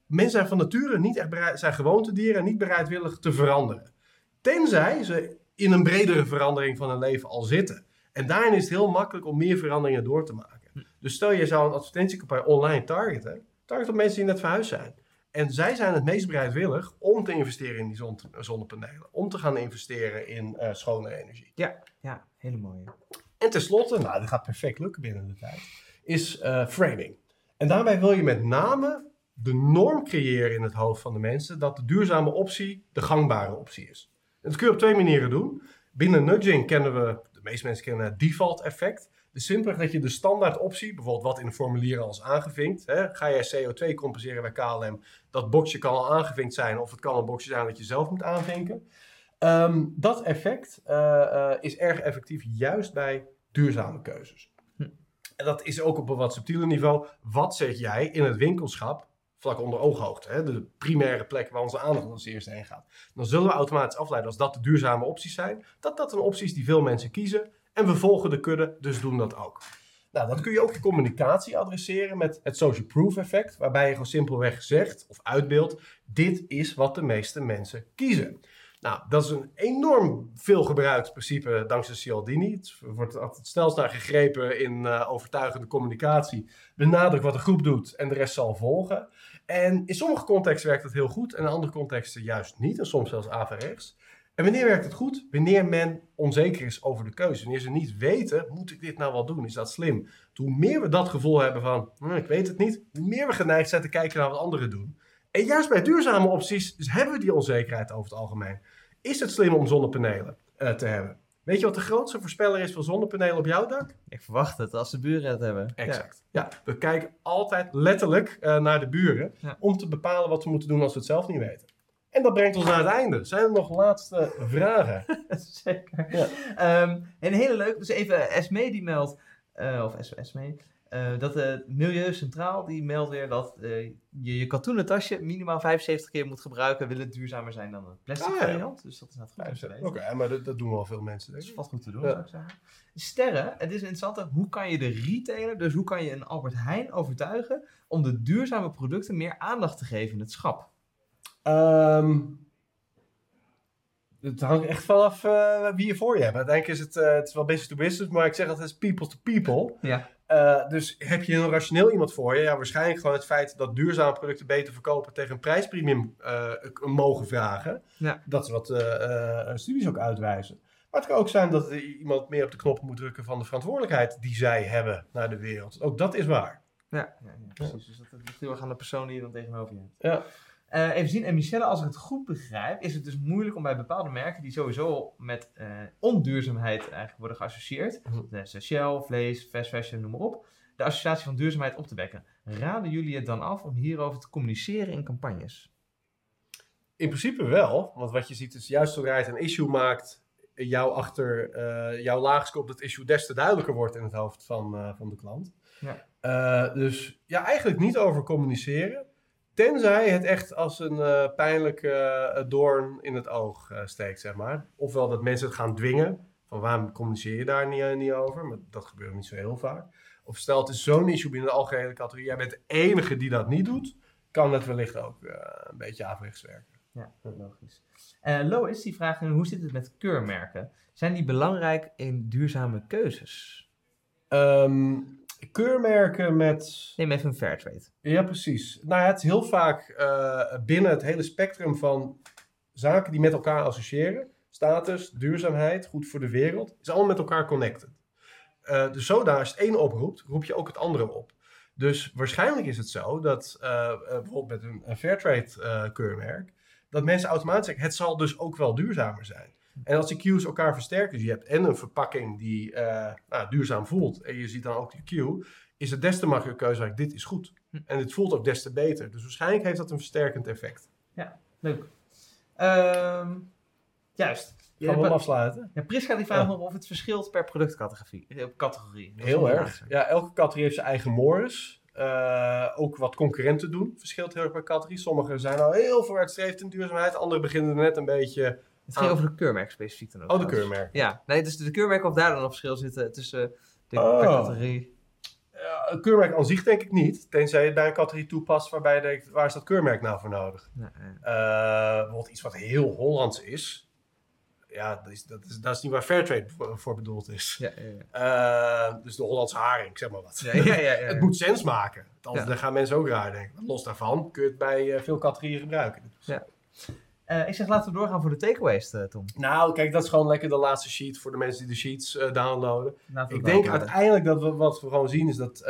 Mensen zijn van nature niet echt bereid, zijn gewoontedieren en niet bereidwillig te veranderen. Tenzij ze in een bredere verandering van hun leven al zitten. En daarin is het heel makkelijk om meer veranderingen door te maken. Dus stel je zou een advertentiecampagne online targeten. Target op mensen die net verhuisd zijn. En zij zijn het meest bereidwillig om te investeren in die zon, zonnepanelen. Om te gaan investeren in uh, schone energie. Ja, ja, hele mooie. En tenslotte, nou dat gaat perfect lukken binnen de tijd, is uh, framing. En daarbij wil je met name de norm creëren in het hoofd van de mensen dat de duurzame optie de gangbare optie is. En dat kun je op twee manieren doen. Binnen nudging kennen we, de meeste mensen kennen het default effect. Dus simpelweg dat je de standaard optie, bijvoorbeeld wat in een formulier al is aangevinkt. Hè, ga jij CO2 compenseren bij KLM? Dat boxje kan al aangevinkt zijn of het kan een boxje zijn dat je zelf moet aanvinken. Um, dat effect uh, uh, is erg effectief juist bij duurzame keuzes. Dat is ook op een wat subtieler niveau. Wat zet jij in het winkelschap vlak onder ooghoogte, hè, de primaire plek waar onze aandacht als eerste heen gaat. Dan zullen we automatisch afleiden als dat de duurzame opties zijn, dat dat een optie is die veel mensen kiezen en we volgen de kudde, dus doen dat ook. Nou, dat kun je ook je communicatie adresseren met het social proof effect, waarbij je gewoon simpelweg zegt of uitbeeldt, dit is wat de meeste mensen kiezen. Nou, dat is een enorm veel gebruikt principe dankzij Cialdini. Het wordt altijd snelst naar gegrepen in uh, overtuigende communicatie. Benadruk wat de groep doet en de rest zal volgen. En in sommige contexten werkt dat heel goed en in andere contexten juist niet. En soms zelfs averechts. En wanneer werkt het goed? Wanneer men onzeker is over de keuze. Wanneer ze niet weten, moet ik dit nou wel doen? Is dat slim? Hoe meer we dat gevoel hebben van, hm, ik weet het niet, hoe meer we geneigd zijn te kijken naar wat anderen doen. En juist bij duurzame opties dus hebben we die onzekerheid over het algemeen. Is het slim om zonnepanelen uh, te hebben? Weet je wat de grootste voorspeller is van zonnepanelen op jouw dak? Ik verwacht het, als de buren het hebben. Exact. Ja, ja we kijken altijd letterlijk uh, naar de buren ja. om te bepalen wat we moeten doen als we het zelf niet weten. En dat brengt ons naar het einde. Zijn er nog laatste vragen? [LAUGHS] Zeker. Ja. Um, een hele leuke, dus even Esme die meldt, uh, of Esme, uh, dat het Milieu Centraal die meldt weer dat uh, je je katoenen tasje minimaal 75 keer moet gebruiken, wil het duurzamer zijn dan het plastic ah, ja. variant. Dus dat is net goed Oké, okay, maar dat, dat, doen wel veel mensen. Denk ik. Dat is wat goed te doen, ja. zou ik zeggen. Sterren, het is interessant, hoe kan je de retailer, dus hoe kan je een Albert Heijn overtuigen om de duurzame producten meer aandacht te geven in het schap? Um, het hangt echt vanaf uh, wie je voor je hebt. Uiteindelijk is het, uh, het is wel business to business, maar ik zeg altijd people to people. Ja. Uh, dus heb je een rationeel iemand voor je? Ja, waarschijnlijk gewoon het feit dat duurzame producten beter verkopen tegen een prijspremium mogen vragen. Ja. Dat is wat studies ook uitwijzen. Maar het kan ook zijn dat iemand meer op de knop moet drukken van de verantwoordelijkheid die zij hebben naar de wereld. Ook dat is waar. Ja, ja, ja precies. Dus dat ligt heel erg aan de persoon die je dan tegenover je hebt. Ja. Uh, even zien, en Michelle, als ik het goed begrijp, is het dus moeilijk om bij bepaalde merken die sowieso met uh, onduurzaamheid eigenlijk worden geassocieerd, dus Shell, vlees, fast fashion, noem maar op, de associatie van duurzaamheid op te wekken. Raden jullie het dan af om hierover te communiceren in campagnes? In principe wel, want wat je ziet is juist zodra je een issue maakt, jou achter uh, jouw laagskop dat issue des te duidelijker wordt in het hoofd van, van de klant. Ja. dus ja, eigenlijk niet over communiceren. Tenzij het echt als een uh, pijnlijke uh, doorn in het oog uh, steekt, zeg maar. Ofwel dat mensen het gaan dwingen. Van waarom communiceer je daar niet, niet over? Maar dat gebeurt niet zo heel vaak. Of stel het is zo'n issue binnen de algehele categorie. Jij bent de enige die dat niet doet. Kan het wellicht ook een beetje averechts werken. Ja, dat logisch. Lois die vraagt hoe zit het met keurmerken? Zijn die belangrijk in duurzame keuzes? Um, keurmerken met... Neem even een Fairtrade. Ja, precies. Nou ja, het is heel vaak uh, binnen het hele spectrum van zaken die met elkaar associëren. Status, duurzaamheid, goed voor de wereld. Is allemaal met elkaar connected. Uh, dus zodanig als het één oproept, roep je ook het andere op. Dus waarschijnlijk is het zo dat uh, bijvoorbeeld met een, een Fairtrade keurmerk, dat mensen automatisch zeggen, het zal dus ook wel duurzamer zijn. En als die cues elkaar versterken, dus je hebt en een verpakking die uh, nou, duurzaam voelt, en je ziet dan ook die cue, is het des te makkelijker keuze, dit is goed. Hm. En het voelt ook des te beter. Dus waarschijnlijk heeft dat een versterkend effect. Ja, leuk. Um, juist. Gaan we hem afsluiten? Ja, Priska die vraagt nog of het verschilt per productcategorie. Eh, categorie. Heel erg. Ja, elke categorie heeft zijn eigen mores. Uh, ook wat concurrenten doen verschilt heel erg per categorie. Sommige zijn al heel vooruitstrevend in duurzaamheid. Andere beginnen net een beetje het ging over de keurmerk specifiek dan ook. Oh, de keurmerk. Ja, nee, dus de keurmerk of daar dan een verschil zitten tussen de oh. categorie. Ja, een keurmerk aan zich denk ik niet. Tenzij je het bij een categorie toepast waarbij je denkt, waar is dat keurmerk nou voor nodig? Nee. Eh, bijvoorbeeld iets wat heel Hollands is. Ja, dat is, dat is, dat is niet waar Fairtrade voor, voor bedoeld is. Ja, ja, ja. Eh, dus de Hollandse haring, zeg maar wat. Ja, ja, ja, ja. [LAUGHS] het moet sens maken. Anders Ja. dan gaan mensen ook raar denken. Los daarvan kun je het bij eh, veel categorieën gebruiken. Dus- Eh, ik zeg laten we doorgaan voor de takeaways, eh, Tom. Nou, kijk, dat is gewoon lekker de laatste sheet voor de mensen die de sheets eh, downloaden. We Ik denk uiteindelijk dat we, wat we gewoon zien is dat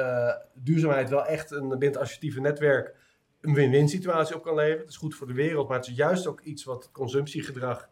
duurzaamheid wel echt een binnen het associatieve netwerk een win-win situatie op kan leveren. Het is goed voor de wereld, maar het is juist ook iets wat het consumptiegedrag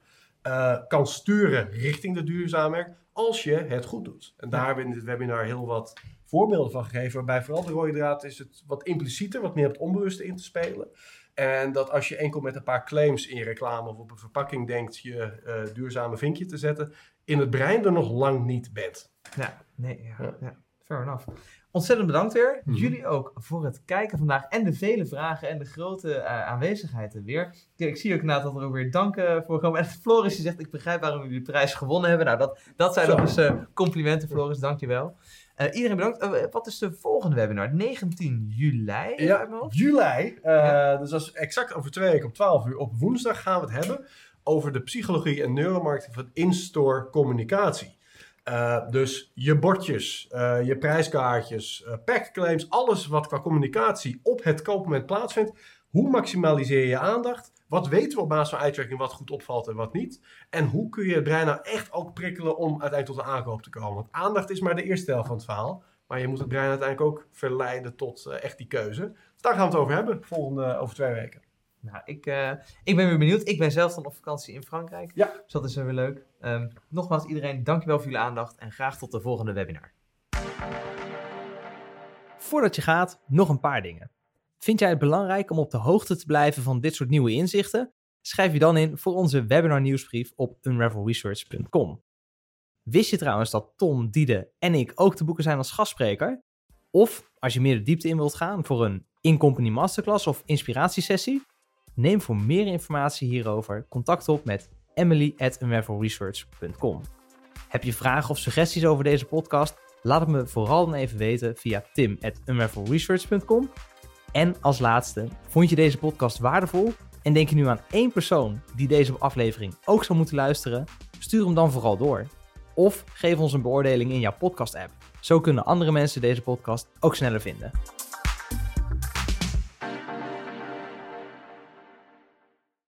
kan sturen richting de duurzaamheid als je het goed doet. En daar hebben we in dit webinar heel wat voorbeelden van gegeven, waarbij vooral de rode draad is het wat implicieter, wat meer op het onbewuste in te spelen. En dat als je enkel met een paar claims in je reclame of op een verpakking denkt je eh, duurzame vinkje te zetten, in het brein er nog lang niet bent. Ja, nee, ja, Ja. ja. Fair enough. Ontzettend bedankt weer. Mhm. Jullie ook voor het kijken vandaag en de vele vragen en de grote eh, aanwezigheid er weer. Ik zie ook inderdaad dat er ook weer danken voor komen. En Floris die zegt, ik begrijp waarom jullie de prijs gewonnen hebben. Nou, dat, dat zijn nog eens eh, complimenten, Floris. Dankjewel. Eh iedereen bedankt. Eh, wat is de volgende webinar? 19 juli? hoofd? juli. Ja. Dus dat is exact over twee weken op 12 uur. Op woensdag gaan we het hebben over de psychologie en neuromarketing van in-store communicatie. Dus je bordjes, je prijskaartjes, packclaims, alles wat qua communicatie op het koopmoment plaatsvindt. Hoe maximaliseer je aandacht? Wat weten we op basis van eye-tracking wat goed opvalt en wat niet? En hoe kun je het brein nou echt ook prikkelen om uiteindelijk tot een aankoop te komen? Want aandacht is maar de eerste helft van het verhaal. Maar je moet het brein uiteindelijk ook verleiden tot eh, echt die keuze. Dus daar gaan we het over hebben, volgende, over twee weken. Nou, ik, eh, ik ben weer benieuwd. Ik ben zelf dan op vakantie in Frankrijk. Ja. Dus dat is weer leuk. Ehm, nogmaals iedereen, dankjewel voor jullie aandacht en graag tot de volgende webinar. Voordat je gaat, nog een paar dingen. Vind jij het belangrijk om op de hoogte te blijven van dit soort nieuwe inzichten? Schrijf je dan in voor onze webinar nieuwsbrief op unravelresearch.com. Wist je trouwens dat Tom, Diede en ik ook te boeken zijn als gastspreker? Of als je meer de diepte in wilt gaan voor een in-company masterclass of inspiratiesessie? Neem voor meer informatie hierover contact op met emily at. Heb je vragen of suggesties over deze podcast? Laat het me vooral dan even weten via tim at. En als laatste, vond je deze podcast waardevol en denk je nu aan één persoon die deze aflevering ook zou moeten luisteren? Stuur hem dan vooral door. Of geef ons een beoordeling in jouw podcast-app. Zo kunnen andere mensen deze podcast ook sneller vinden.